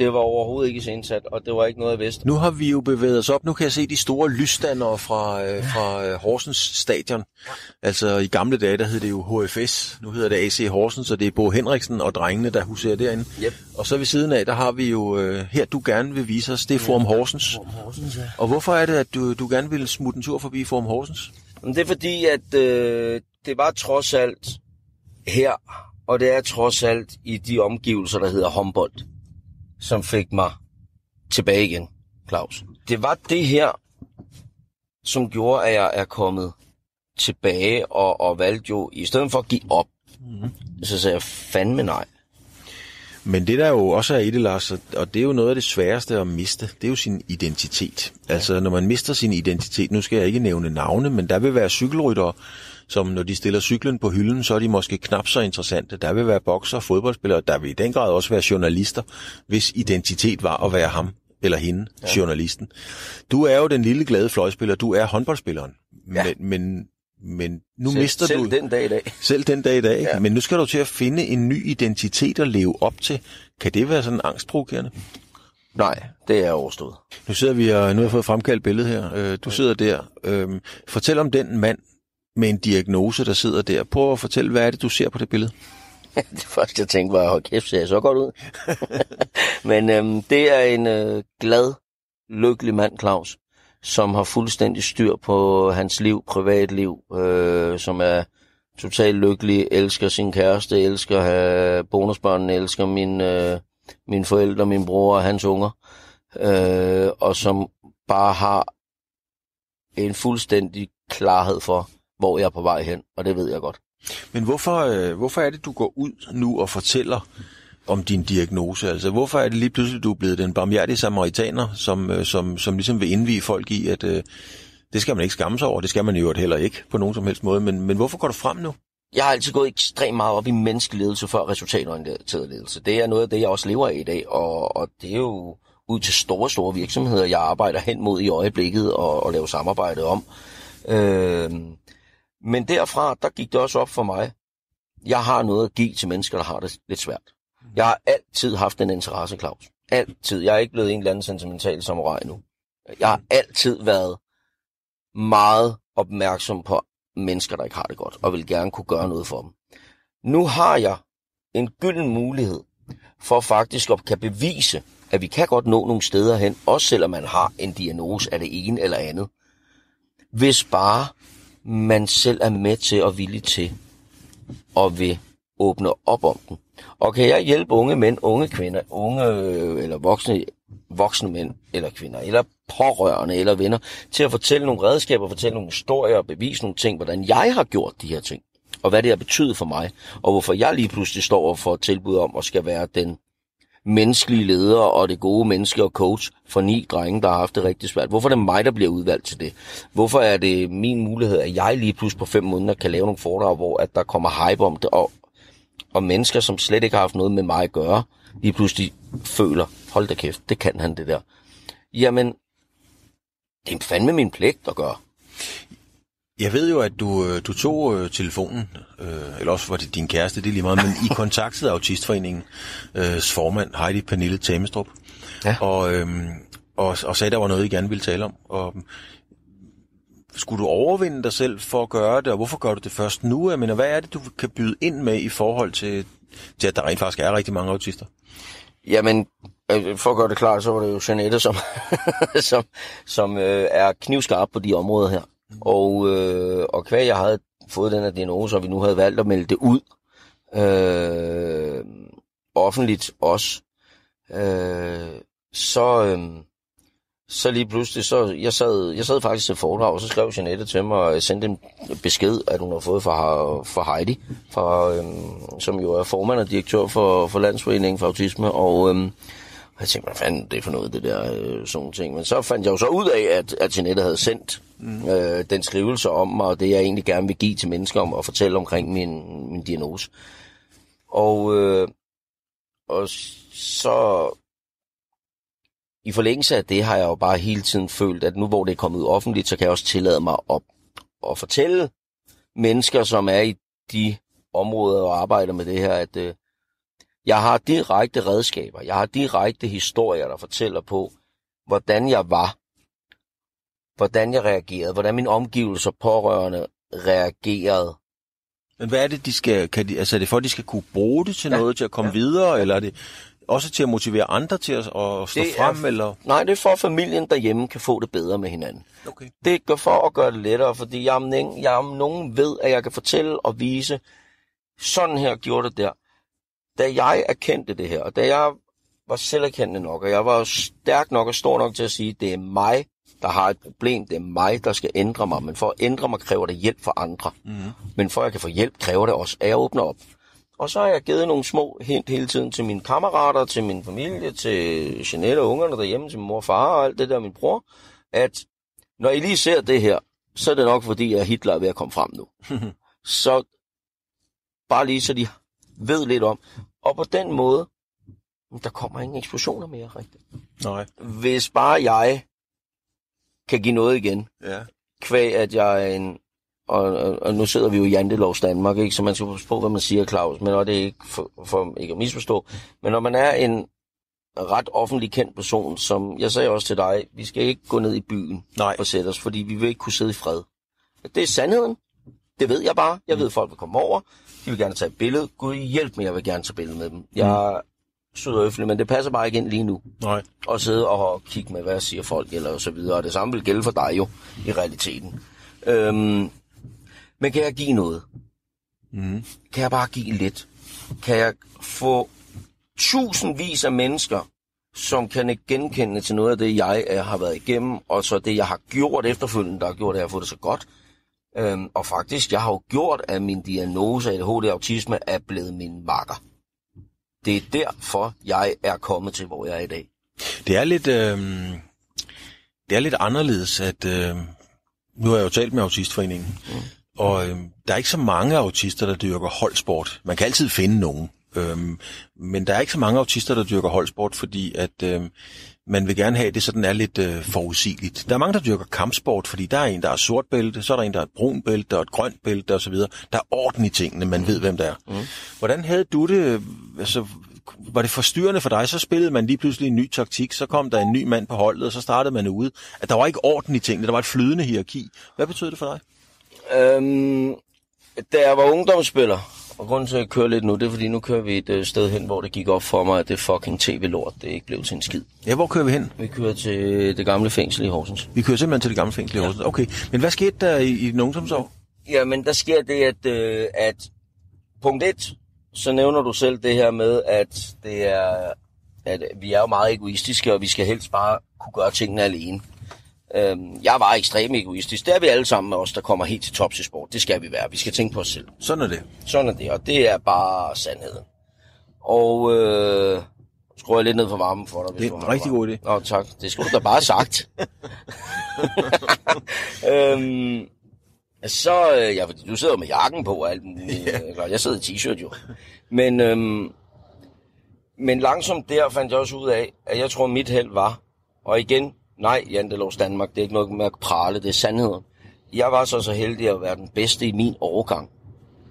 Det var overhovedet ikke iscenesat, og det var ikke noget, jeg vidste. Nu har vi jo bevæget os op. Nu kan jeg se de store lysstandere fra, øh, fra øh, Horsens stadion. Altså i gamle dage, der hed det jo HFS. Nu hedder det AC Horsens, og det er Bo Henriksen og drengene, der huserer derinde. Yep. Og så ved siden af, der har vi jo øh, her, du gerne vil vise os, det er Forum Horsens. Horsens, ja. Og hvorfor er det, at du, du gerne vil smutte en tur forbi Forum Horsens? Men det er fordi, at øh, det var trods alt her, og det er trods alt i de omgivelser, der hedder Humboldt, som fik mig tilbage igen, Claus. Det var det her, som gjorde, at jeg er kommet tilbage og, og valgte jo, i stedet for at give op, mm. så sagde jeg fandme nej. Men det der jo også er i det, Lars, og det er jo noget af det sværeste at miste, det er jo sin identitet. Altså når man mister sin identitet, nu skal jeg ikke nævne navne, men der vil være cykelryttere, som når de stiller cyklen på hylden, så er de måske knap så interessante. Der vil være bokser, fodboldspillere, der vil i den grad også være journalister, hvis identitet var at være ham eller hende, ja. journalisten. Du er jo den lille glade fløjspiller, du er håndboldspilleren, ja. men, men, men nu Selv, mister selv du... den dag i dag. Selv den dag i dag, ja. Ja. men nu skal du til at finde en ny identitet at leve op til. Kan det være sådan angstprovokerende? Nej, det er overstået. Nu sidder vi og nu har jeg fået fremkaldt billedet her. Øh, Du sidder der. Øhm, Fortæl om den mand med en diagnose, der sidder der. Prøv at fortælle, hvad er det, du ser på det billede? det første, jeg tænkte, var, hold kæft, ser jeg så godt ud. Men øhm, det er en øh, glad, lykkelig mand, Claus, som har fuldstændig styr på hans liv, privatliv, øh, som er totalt lykkelig, elsker sin kæreste, elsker have bonusbørnene, elsker min, øh, mine forældre, min bror og hans unger, øh, og som bare har en fuldstændig klarhed for, hvor jeg er på vej hen, og det ved jeg godt. Men hvorfor, øh, hvorfor er det, du går ud nu og fortæller om din diagnose? Altså, hvorfor er det lige pludselig, du er blevet den barmhjertige samaritaner, som, øh, som, som ligesom vil indvige folk i, at øh, det skal man ikke skamme sig over, det skal man i øvrigt heller ikke på nogen som helst måde, men, men hvorfor går du frem nu? Jeg har altid gået ekstremt meget op i menneskelig ledelse før resultatorienteret ledelse. Det er noget af det, jeg også lever af i dag, og, og det er jo ud til store, store virksomheder, jeg arbejder hen mod i øjeblikket og, og laver samarbejde om. Øh, men derfra, der gik det også op for mig. Jeg har noget at give til mennesker, der har det lidt svært. Jeg har altid haft en interesse, Claus. Altid. Jeg er ikke blevet en eller anden sentimental samurai nu. Jeg har altid været meget opmærksom på mennesker, der ikke har det godt, og vil gerne kunne gøre noget for dem. Nu har jeg en gylden mulighed for faktisk at kan bevise, at vi kan godt nå nogle steder hen, også selvom man har en diagnose af det ene eller andet. Hvis bare man selv er med til og villig til og vil åbne op om den. Og kan jeg hjælpe unge mænd, unge kvinder, unge eller voksne, voksne mænd eller kvinder, eller pårørende eller venner, til at fortælle nogle redskaber, fortælle nogle historier og bevise nogle ting, hvordan jeg har gjort de her ting, og hvad det har betydet for mig, og hvorfor jeg lige pludselig står for et tilbud om at skal være den menneskelige leder og det gode menneske og coach for ni drenge, der har haft det rigtig svært. Hvorfor er det mig, der bliver udvalgt til det? Hvorfor er det min mulighed, at jeg lige pludselig på fem måneder kan lave nogle foredrag, hvor at der kommer hype om det, og, og mennesker, som slet ikke har haft noget med mig at gøre, lige pludselig føler, hold da kæft, det kan han det der. Jamen, det er fandme min pligt at gøre. Jeg ved jo, at du, øh, du tog øh, telefonen, øh, eller også var det din kæreste, det er lige meget, men I kontaktede Autistforeningen øh, formand, Heidi Pernille Tamestrup, Ja. og, øh, og, og sagde, at der var noget, I gerne ville tale om. Og, skulle du overvinde dig selv for at gøre det, og hvorfor gør du det først nu? Jeg mener, hvad er det, du kan byde ind med i forhold til, til at der rent faktisk er rigtig mange autister? Jamen, øh, for at gøre det klart, så var det jo Jeanette, som, som, som øh, er knivskarp på de områder her. Og, øh, og hver jeg havde fået den her diagnose, og vi nu havde valgt at melde det ud, øh, offentligt også, øh, så, øh, så lige pludselig, så jeg sad, jeg sad faktisk til foredrag, og så skrev Jeanette til mig, og jeg sendte en besked, at hun har fået fra, fra Heidi, fra, øh, som jo er formand og direktør for, for Landsforeningen for Autisme, og øh, jeg tænkte, hvad fanden det er for noget, det der øh, sådan ting. Men så fandt jeg jo så ud af, at, at Jeanette havde sendt mm. øh, den skrivelse om mig, og det jeg egentlig gerne vil give til mennesker om at fortælle omkring min, min diagnose. Og, øh, og så i forlængelse af det har jeg jo bare hele tiden følt, at nu hvor det er kommet ud offentligt, så kan jeg også tillade mig at, at fortælle mennesker, som er i de områder og arbejder med det her, at øh, jeg har direkte redskaber, jeg har direkte historier, der fortæller på, hvordan jeg var, hvordan jeg reagerede, hvordan mine omgivelser pårørende reagerede. Men hvad er det, de skal, kan de, altså er det for, at de skal kunne bruge det til ja. noget, til at komme ja. videre, eller er det også til at motivere andre til at, at stå Det er- frem, eller? Nej, det er for, at familien derhjemme kan få det bedre med hinanden. Okay. Det gør for at gøre det lettere, fordi jeg om, jeg om nogen ved, at jeg kan fortælle og vise, sådan her gjorde det der. Da jeg erkendte det her, og da jeg var selverkendende nok, og jeg var stærk nok og stor nok til at sige, det er mig, der har et problem, det er mig, der skal ændre mig, men for at ændre mig kræver det hjælp fra andre. Mm-hmm. Men for at jeg kan få hjælp, kræver det også, at jeg åbner op. Og så har jeg givet nogle små hint hele tiden til mine kammerater, til min familie, til Jeanette og ungerne derhjemme, til min mor og far og alt det der, min bror, at når I lige ser det her, så er det nok fordi, at Hitler er ved at komme frem nu. så bare lige så de ved lidt om. Og på den måde, der kommer ingen eksplosioner mere rigtigt. Nej. Hvis bare jeg kan give noget igen, Ja. kvæg at jeg er en... Og, og, og nu sidder vi jo i Jantelovs Danmark, ikke? så man skal passe på, hvad man siger, Claus, men og det er ikke for, for ikke at misforstå. Men når man er en ret offentlig kendt person, som jeg sagde også til dig, vi skal ikke gå ned i byen Nej. og sætte os, fordi vi vil ikke kunne sidde i fred. Det er sandheden. Det ved jeg bare. Jeg ved, at folk vil komme over. De vil gerne tage et billede. Gud hjælp mig, jeg vil gerne tage billede med dem. Jeg er sød og høflig, men det passer bare ikke ind lige nu Nej. og sidde og kigge med, hvad siger folk, eller så videre. Og det samme vil gælde for dig jo, i realiteten. Øhm, men kan jeg give noget? Mm. Kan jeg bare give lidt? Kan jeg få tusindvis af mennesker, som kan genkende til noget af det, jeg øh, har været igennem, og så det, jeg har gjort efterfølgende, der har gjort, at jeg har fået det så godt. Øhm, og faktisk, jeg har jo gjort, at min diagnose af ADHD-autisme er blevet min makker. Det er derfor, jeg er kommet til, hvor jeg er i dag. Det er lidt, øh, det er lidt anderledes, at øh, nu har jeg jo talt med Autistforeningen, mm. og øh, der er ikke så mange autister, der dyrker holdsport. Man kan altid finde nogen, øh, men der er ikke så mange autister, der dyrker holdsport, fordi at øh, man vil gerne have, at det sådan er lidt øh, forudsigeligt. Der er mange, der dyrker kampsport, fordi der er en, der er sort bælte, så er der en, der er et brun bælte og et grønt bælte osv. Der er orden i tingene, man ved, hvem der er. Mm. Hvordan havde du det? Altså, var det forstyrrende for dig? Så spillede man lige pludselig en ny taktik, så kom der en ny mand på holdet, og så startede man ude. At der var ikke orden i tingene, der var et flydende hierarki. Hvad betød det for dig? Øhm, da jeg var ungdomsspiller, Og grunden til, at jeg kører lidt nu, det er, fordi nu kører vi et øh, sted hen, hvor det gik op for mig, at det fucking tv-lort, det ikke blev til en skid. Ja, hvor kører vi hen? Vi kører til det gamle fængsel i Horsens. Vi kører simpelthen til det gamle fængsel i Horsens. Okay, men hvad skete der i, i den ungdomsår? Jamen, der sker det, at, øh, at punkt 1, så nævner du selv det her med, at det er, at vi er jo meget egoistiske, og vi skal helst bare kunne gøre tingene alene. Øhm, jeg var ekstremt egoistisk. Det er vi alle sammen med os, der kommer helt til tops i sport. Det skal vi være. Vi skal tænke på os selv. Sådan er det. Sådan er det, og det er bare sandheden. Og øh, skruer jeg lidt ned for varmen for dig. Hvis Det er en rigtig god idé. Nå, tak. Det skulle du da bare sagt. øhm, så, øh, ja, fordi du sidder med jakken på og alt muligt. Ja. Jeg sidder i t-shirt jo. Men, øhm, men langsomt der fandt jeg også ud af, at jeg tror, mit held var, og igen, nej, Jantelovs Danmark, det er ikke noget med at prale, det er sandheden. Jeg var så så heldig at være den bedste i min årgang,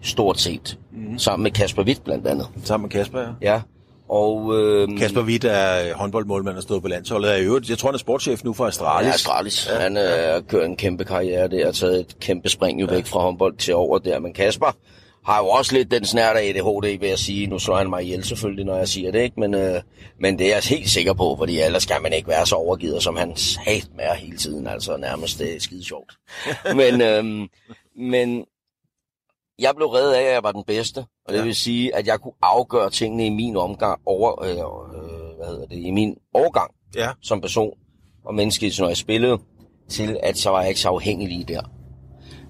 stort set, mm. sammen med Kasper Witt blandt andet. Sammen med Kasper, ja. Ja, og... Øhm, Kasper Witt er håndboldmålmand og stået på landsholdet. Er i øvrigt, jeg tror, han er sportschef nu for Astralis. Ja, Astralis. Ja. Han øh, kører en kæmpe karriere der, og taget et kæmpe spring jo væk fra håndbold til over der. Men Kasper har jo også lidt den snært af ADHD, vil jeg sige. Nu slår han mig ihjel selvfølgelig, når jeg siger det, ikke? Men, øh, men det er jeg helt sikker på, fordi ellers skal man ikke være så overgivet, som han sat med hele tiden. Altså nærmest det er skide sjovt. men, øh, men jeg blev reddet af, at jeg var den bedste. Og det vil sige, at jeg kunne afgøre tingene i min omgang over, øh, øh, hvad hedder det, i min overgang Ja. som person og menneske, når jeg spillede, til at så var jeg ikke så afhængig lige der.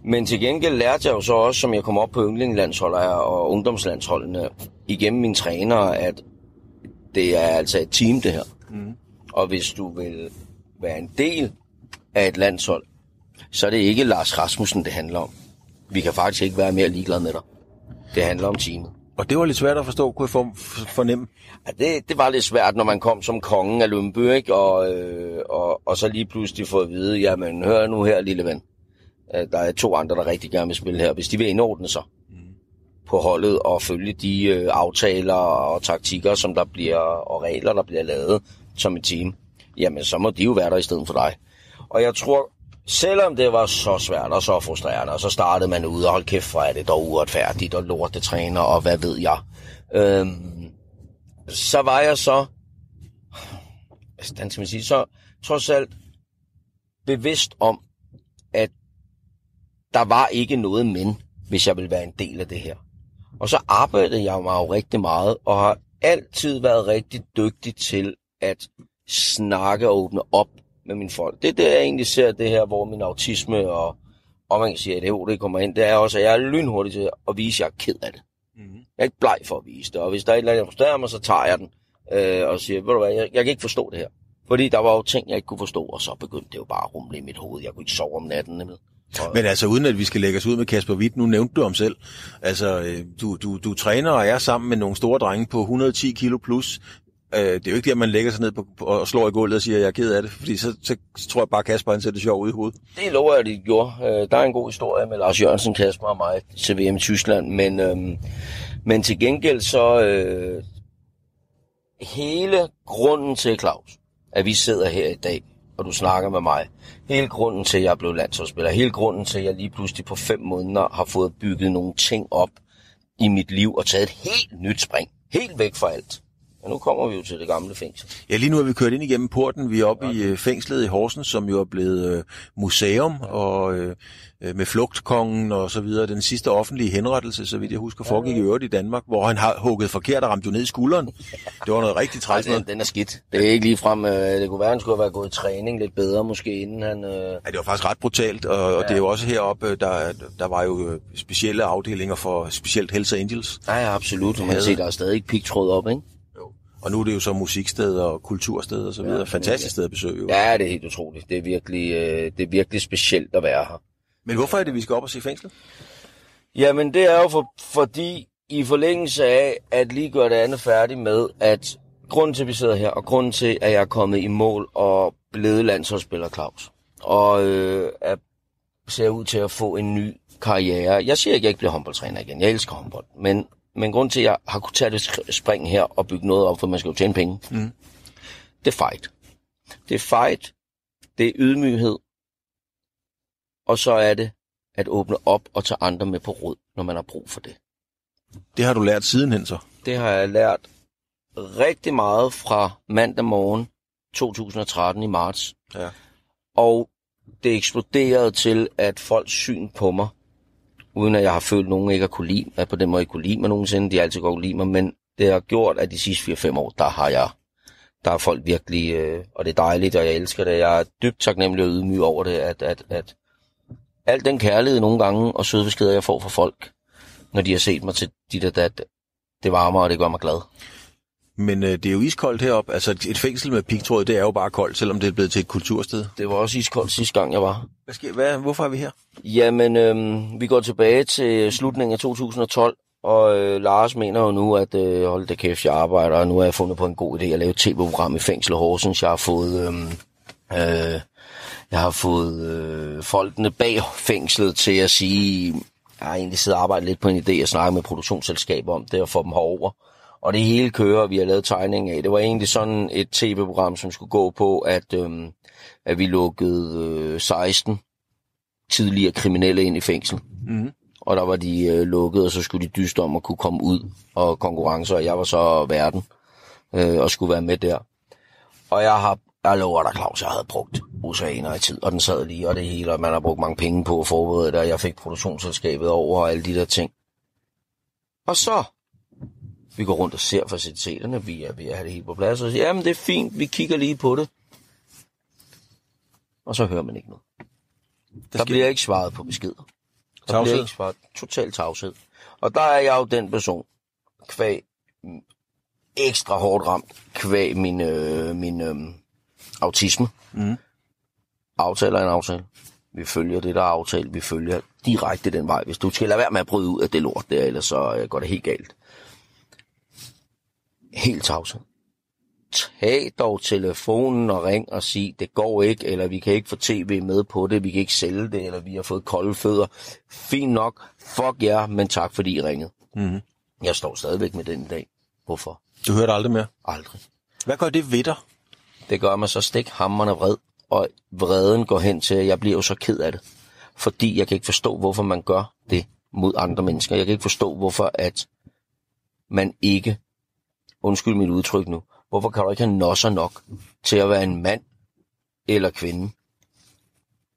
Men til gengæld lærte jeg jo så også, som jeg kom op på yndlingslandsholdet og ungdomslandsholdene, igennem mine trænere, at det er altså et team, det her. Mm. Og hvis du vil være en del af et landshold, så er det ikke Lars Rasmussen, det handler om. Vi kan faktisk ikke være mere ligeglade med dig. Det handler om teamet. Og det var lidt svært at forstå, kunne jeg for, for, fornemme. Ja, det, det var lidt svært, når man kom som kongen af Lønby, ikke? Og, øh, og, og så lige pludselig få at vide, jamen hør nu her, lille ven. Der er to andre, der rigtig gerne vil spille her. Hvis de vil indordne sig mm. på holdet og følge de øh, aftaler og taktikker, som der bliver, og regler, der bliver lavet som et team, jamen så må de jo være der i stedet for dig. Og jeg tror, selvom det var så svært og så frustrerende, og så startede man ud og hold kæft, hvor er det dog uretfærdigt og lorte træner og hvad ved jeg. Øhm, så var jeg så, hvordan skal man sige, så trods alt bevidst om, der var ikke noget men, hvis jeg ville være en del af det her. Og så arbejdede jeg mig jo rigtig meget, og har altid været rigtig dygtig til at snakke og åbne op med mine folk. Det er det, jeg egentlig ser det her, hvor min autisme og, og man kan sige, at ADHD kommer ind, det er også, at jeg er lynhurtig til at vise, at jeg er ked af det. Mm-hmm. Jeg er ikke bleg for at vise det, og hvis der er et eller andet, der frustrerer mig, så tager jeg den øh, og siger, ved du hvad, jeg, jeg kan ikke forstå det her. Fordi der var jo ting, jeg ikke kunne forstå, og så begyndte det jo bare at rumle i mit hoved. Jeg kunne ikke sove om natten. Nemlig. Og, Men altså, uden at vi skal lægge os ud med Kasper Witt, nu nævnte du om selv. Altså, øh, du, du, du træner og er sammen med nogle store drenge på 110 kilo plus. Øh, det er jo ikke det, at man lægger sig ned på, på, og slår i gulvet og siger, at jeg er ked af det. Fordi så, så tror jeg bare, at Kasper han ser det sjov ud i hovedet. det lover jeg, at de gjorde. Øh, der er en god historie med Lars Jørgensen, Kasper og mig til VM i Tyskland. Men, øhm, men til gengæld så... Øh, hele grunden til, Claus, at vi sidder her i dag, og du snakker med mig. Hele grunden til, at jeg blev landsholdsspiller. Hele grunden til, at jeg lige pludselig på fem måneder har fået bygget nogle ting op i mit liv og taget et helt nyt spring. Helt væk fra alt. Og nu kommer vi jo til det gamle fængsel. Ja, lige nu er vi kørt ind igennem porten. Vi er oppe i øh, fængslet i Horsens, som jo er blevet øh, museum, og øh, øh, med flugtkongen og så videre. Den sidste offentlige henrettelse, så vidt jeg husker, foregik i øvrigt i Danmark, hvor han har hugget forkert og ramt jo ned i skulderen. Det var noget rigtig træls Den, noget. den er skidt. Det er ikke lige frem. Øh, det kunne være, han skulle have været gået i træning lidt bedre, måske inden han... Øh... Ja, det var faktisk ret brutalt, og, og det er jo også heroppe, der, der var jo specielle afdelinger for specielt Hells Angels. Nej, ja, absolut. Man kan havde- se, der er stadig pigtråd op, ikke? Og nu er det jo så musiksteder og kultursteder og så videre. Fantastisk sted at besøge. Jo. Ja, det er helt utroligt. Det er virkelig, øh, det er virkelig specielt at være her. Men hvorfor er det, vi skal op og se fængslet? Jamen, det er jo for, fordi i forlængelse af, at lige gøre det andet færdigt med, at grunden til, at vi sidder her, og grunden til, at jeg er kommet i mål og blevet landsholdsspiller, Claus, og øh, at ser ud til at få en ny karriere. Jeg siger ikke, at jeg ikke bliver håndboldtræner igen. Jeg elsker håndbold. Men, men grund til, at jeg har kunnet tage det spring her og bygge noget op, for man skal jo tjene penge, mm. det er fight. Det er fight. Det er ydmyghed. Og så er det at åbne op og tage andre med på råd, når man har brug for det. Det har du lært sidenhen så? Det har jeg lært rigtig meget fra mandag morgen 2013 i marts. Ja. Og det eksploderede til, at folks syn på mig, uden at jeg har følt, at nogen ikke har kunne lide mig, på den måde ikke kunne lide mig nogensinde, de har altid godt kunne lide mig, men det har gjort, at de sidste 4-5 år, der har jeg, der er folk virkelig, øh, og det er dejligt, og jeg elsker det. Jeg er dybt taknemmelig og ydmyg over det, at, at, at al den kærlighed nogle gange og søde beskeder, jeg får fra folk, når de har set mig til dit og dat, det varmer, og det gør mig glad. Men øh, det er jo iskoldt heroppe. Altså et fængsel med pigtråd, det er jo bare koldt, selvom det er blevet til et kultursted. Det var også iskoldt sidste gang, jeg var. Hvad sker, hvad, hvorfor er vi her? Jamen, øhm, vi går tilbage til slutningen af 2012, og øh, Lars mener jo nu, at øh, hold da kæft, jeg arbejder, og nu har jeg fundet på en god idé at lave et tv-program i fængsel Horsens. Jeg har fået, øhm, øh, jeg har fået øh, folkene bag fængslet til at sige, jeg har egentlig siddet og arbejdet lidt på en idé at snakke med produktionsselskaber om det og få dem herover. Og det hele kører, og vi har lavet tegning af. Det var egentlig sådan et tv-program, som skulle gå på, at, øhm, at vi lukkede øh, 16 tidligere kriminelle ind i fængsel. Mhm. Og der var de øh, lukket, og så skulle de dyste om at kunne komme ud og konkurrencer. Og jeg var så verden øh, og skulle være med der. Og jeg har, jeg lover dig, Claus, jeg havde brugt oceaner i tid, og den sad lige, og det hele, og man har brugt mange penge på at forberede det, og jeg fik produktionsselskabet over og alle de der ting. Og så, vi går rundt og ser faciliteterne, vi er ved at have det hele på plads, og siger, jamen det er fint, vi kigger lige på det. Og så hører man ikke noget. Der, der bliver ikke svaret på beskeder. Der Tavshed. bliver ikke svaret. Total tavshed. Og der er jeg jo den person, kvæg mm, ekstra hårdt ramt, kvæg min, øh, min øh, autisme. Mhm. Aftaler er en aftale. Vi følger det, der er aftalt. Vi følger direkte den vej. Hvis du skal lade være med at bryde ud af det lort der, ellers så øh, går det helt galt. Helt tavshed. Tag dog telefonen og ring og sig, det går ikke, eller vi kan ikke få tv med på det, vi kan ikke sælge det, eller vi har fået kolde fødder. Fint nok, fuck jer, men tak fordi I ringede. Mhm. Jeg står stadigvæk med den i dag. Hvorfor? Du hørte aldrig mere. Aldrig. Hvad gør det ved dig? Det gør mig så stik hammerne vred, og vreden går hen til, at jeg bliver jo så ked af det. Fordi jeg kan ikke forstå, hvorfor man gør det mod andre mennesker. Jeg kan ikke forstå, hvorfor at man ikke, undskyld mit udtryk nu, hvorfor kan du ikke have nosser nok til at være en mand eller kvinde,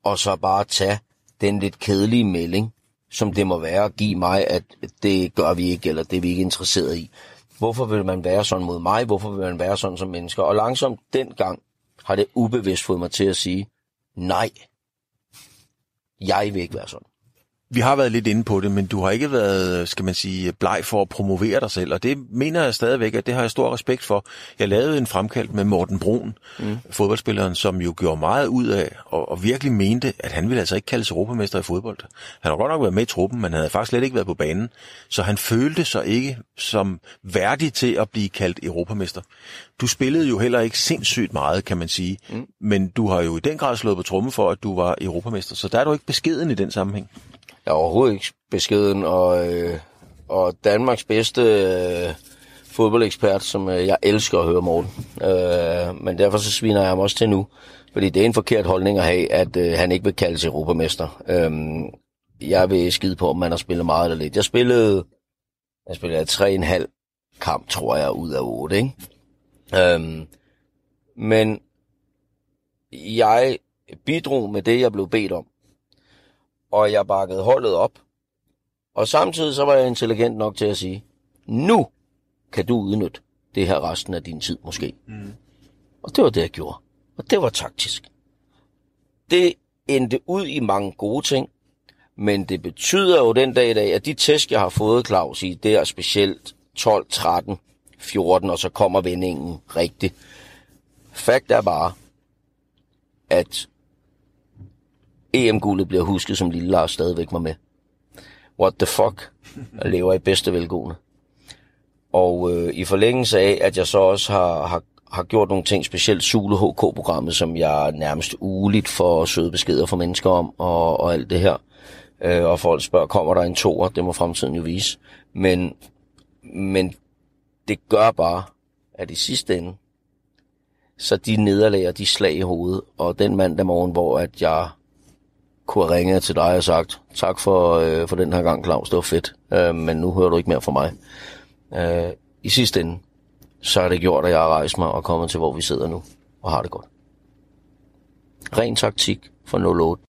og så bare tage den lidt kedelige melding, som det må være at give mig, at det gør vi ikke, eller det er vi ikke interesseret i. Hvorfor vil man være sådan mod mig? Hvorfor vil man være sådan som mennesker? Og langsomt dengang har det ubevidst fået mig til at sige, nej, jeg vil ikke være sådan. Vi har været lidt inde på det, men du har ikke været, skal man sige, bleg for at promovere dig selv, og det mener jeg stadigvæk, at det har jeg stor respekt for. Jeg lavede en fremkaldt med Morten Brun, mm. fodboldspilleren, som jo gjorde meget ud af, og, og virkelig mente, at han ville altså ikke kaldes europamester i fodbold. Han har godt nok været med i truppen, men han havde faktisk slet ikke været på banen, så han følte sig ikke som værdig til at blive kaldt europamester. Du spillede jo heller ikke sindssygt meget, kan man sige, mm. men du har jo i den grad slået på tromme for, at du var europamester, så der er du ikke beskeden i den sammenhæng. Jeg er overhovedet ikke beskeden, og, øh, og Danmarks bedste øh, fodboldekspert, som øh, jeg elsker at høre Morten. Øh, men derfor så sviner jeg ham også til nu, fordi det er en forkert holdning at have, at øh, han ikke vil kaldes europamester. Øh, jeg vil skide på, om man har spillet meget eller lidt. Jeg spillede, jeg spillede tre en halv kamp, tror jeg, ud af otte, ikke? Øhm, men jeg bidrog med det, jeg blev bedt om og jeg bakkede holdet op. Og samtidig så var jeg intelligent nok til at sige, nu kan du udnytte det her resten af din tid måske. Mm. Og det var det, jeg gjorde. Og det var taktisk. Det endte ud i mange gode ting, men det betyder jo den dag i dag, at de tæsk, jeg har fået, Claus, i det er specielt 12, 13, 14, og så kommer vendingen rigtigt. Fakt er bare, at EM-guldet bliver husket, som lille Lars stadigvæk var med. What the fuck? Jeg lever i bedste velgående. Og øh, i forlængelse af, at jeg så også har, har, har gjort nogle ting, specielt Sule HK-programmet, som jeg nærmest ugeligt får søde beskeder fra mennesker om, og, og alt det her. Øh, og folk spørger, kommer der en toer? Det må fremtiden jo vise. Men, men det gør bare, at i sidste ende, så de nederlag og de slag i hovedet, og den mandag morgen, hvor at jeg kunne have ringet til dig og sagt, tak for, øh, for den her gang, Claus, det var fedt, øh, men nu hører du ikke mere fra mig. Øh, I sidste ende, så er det gjort, at jeg har rejst mig og kommet til, hvor vi sidder nu, og har det godt. Ren taktik for 08.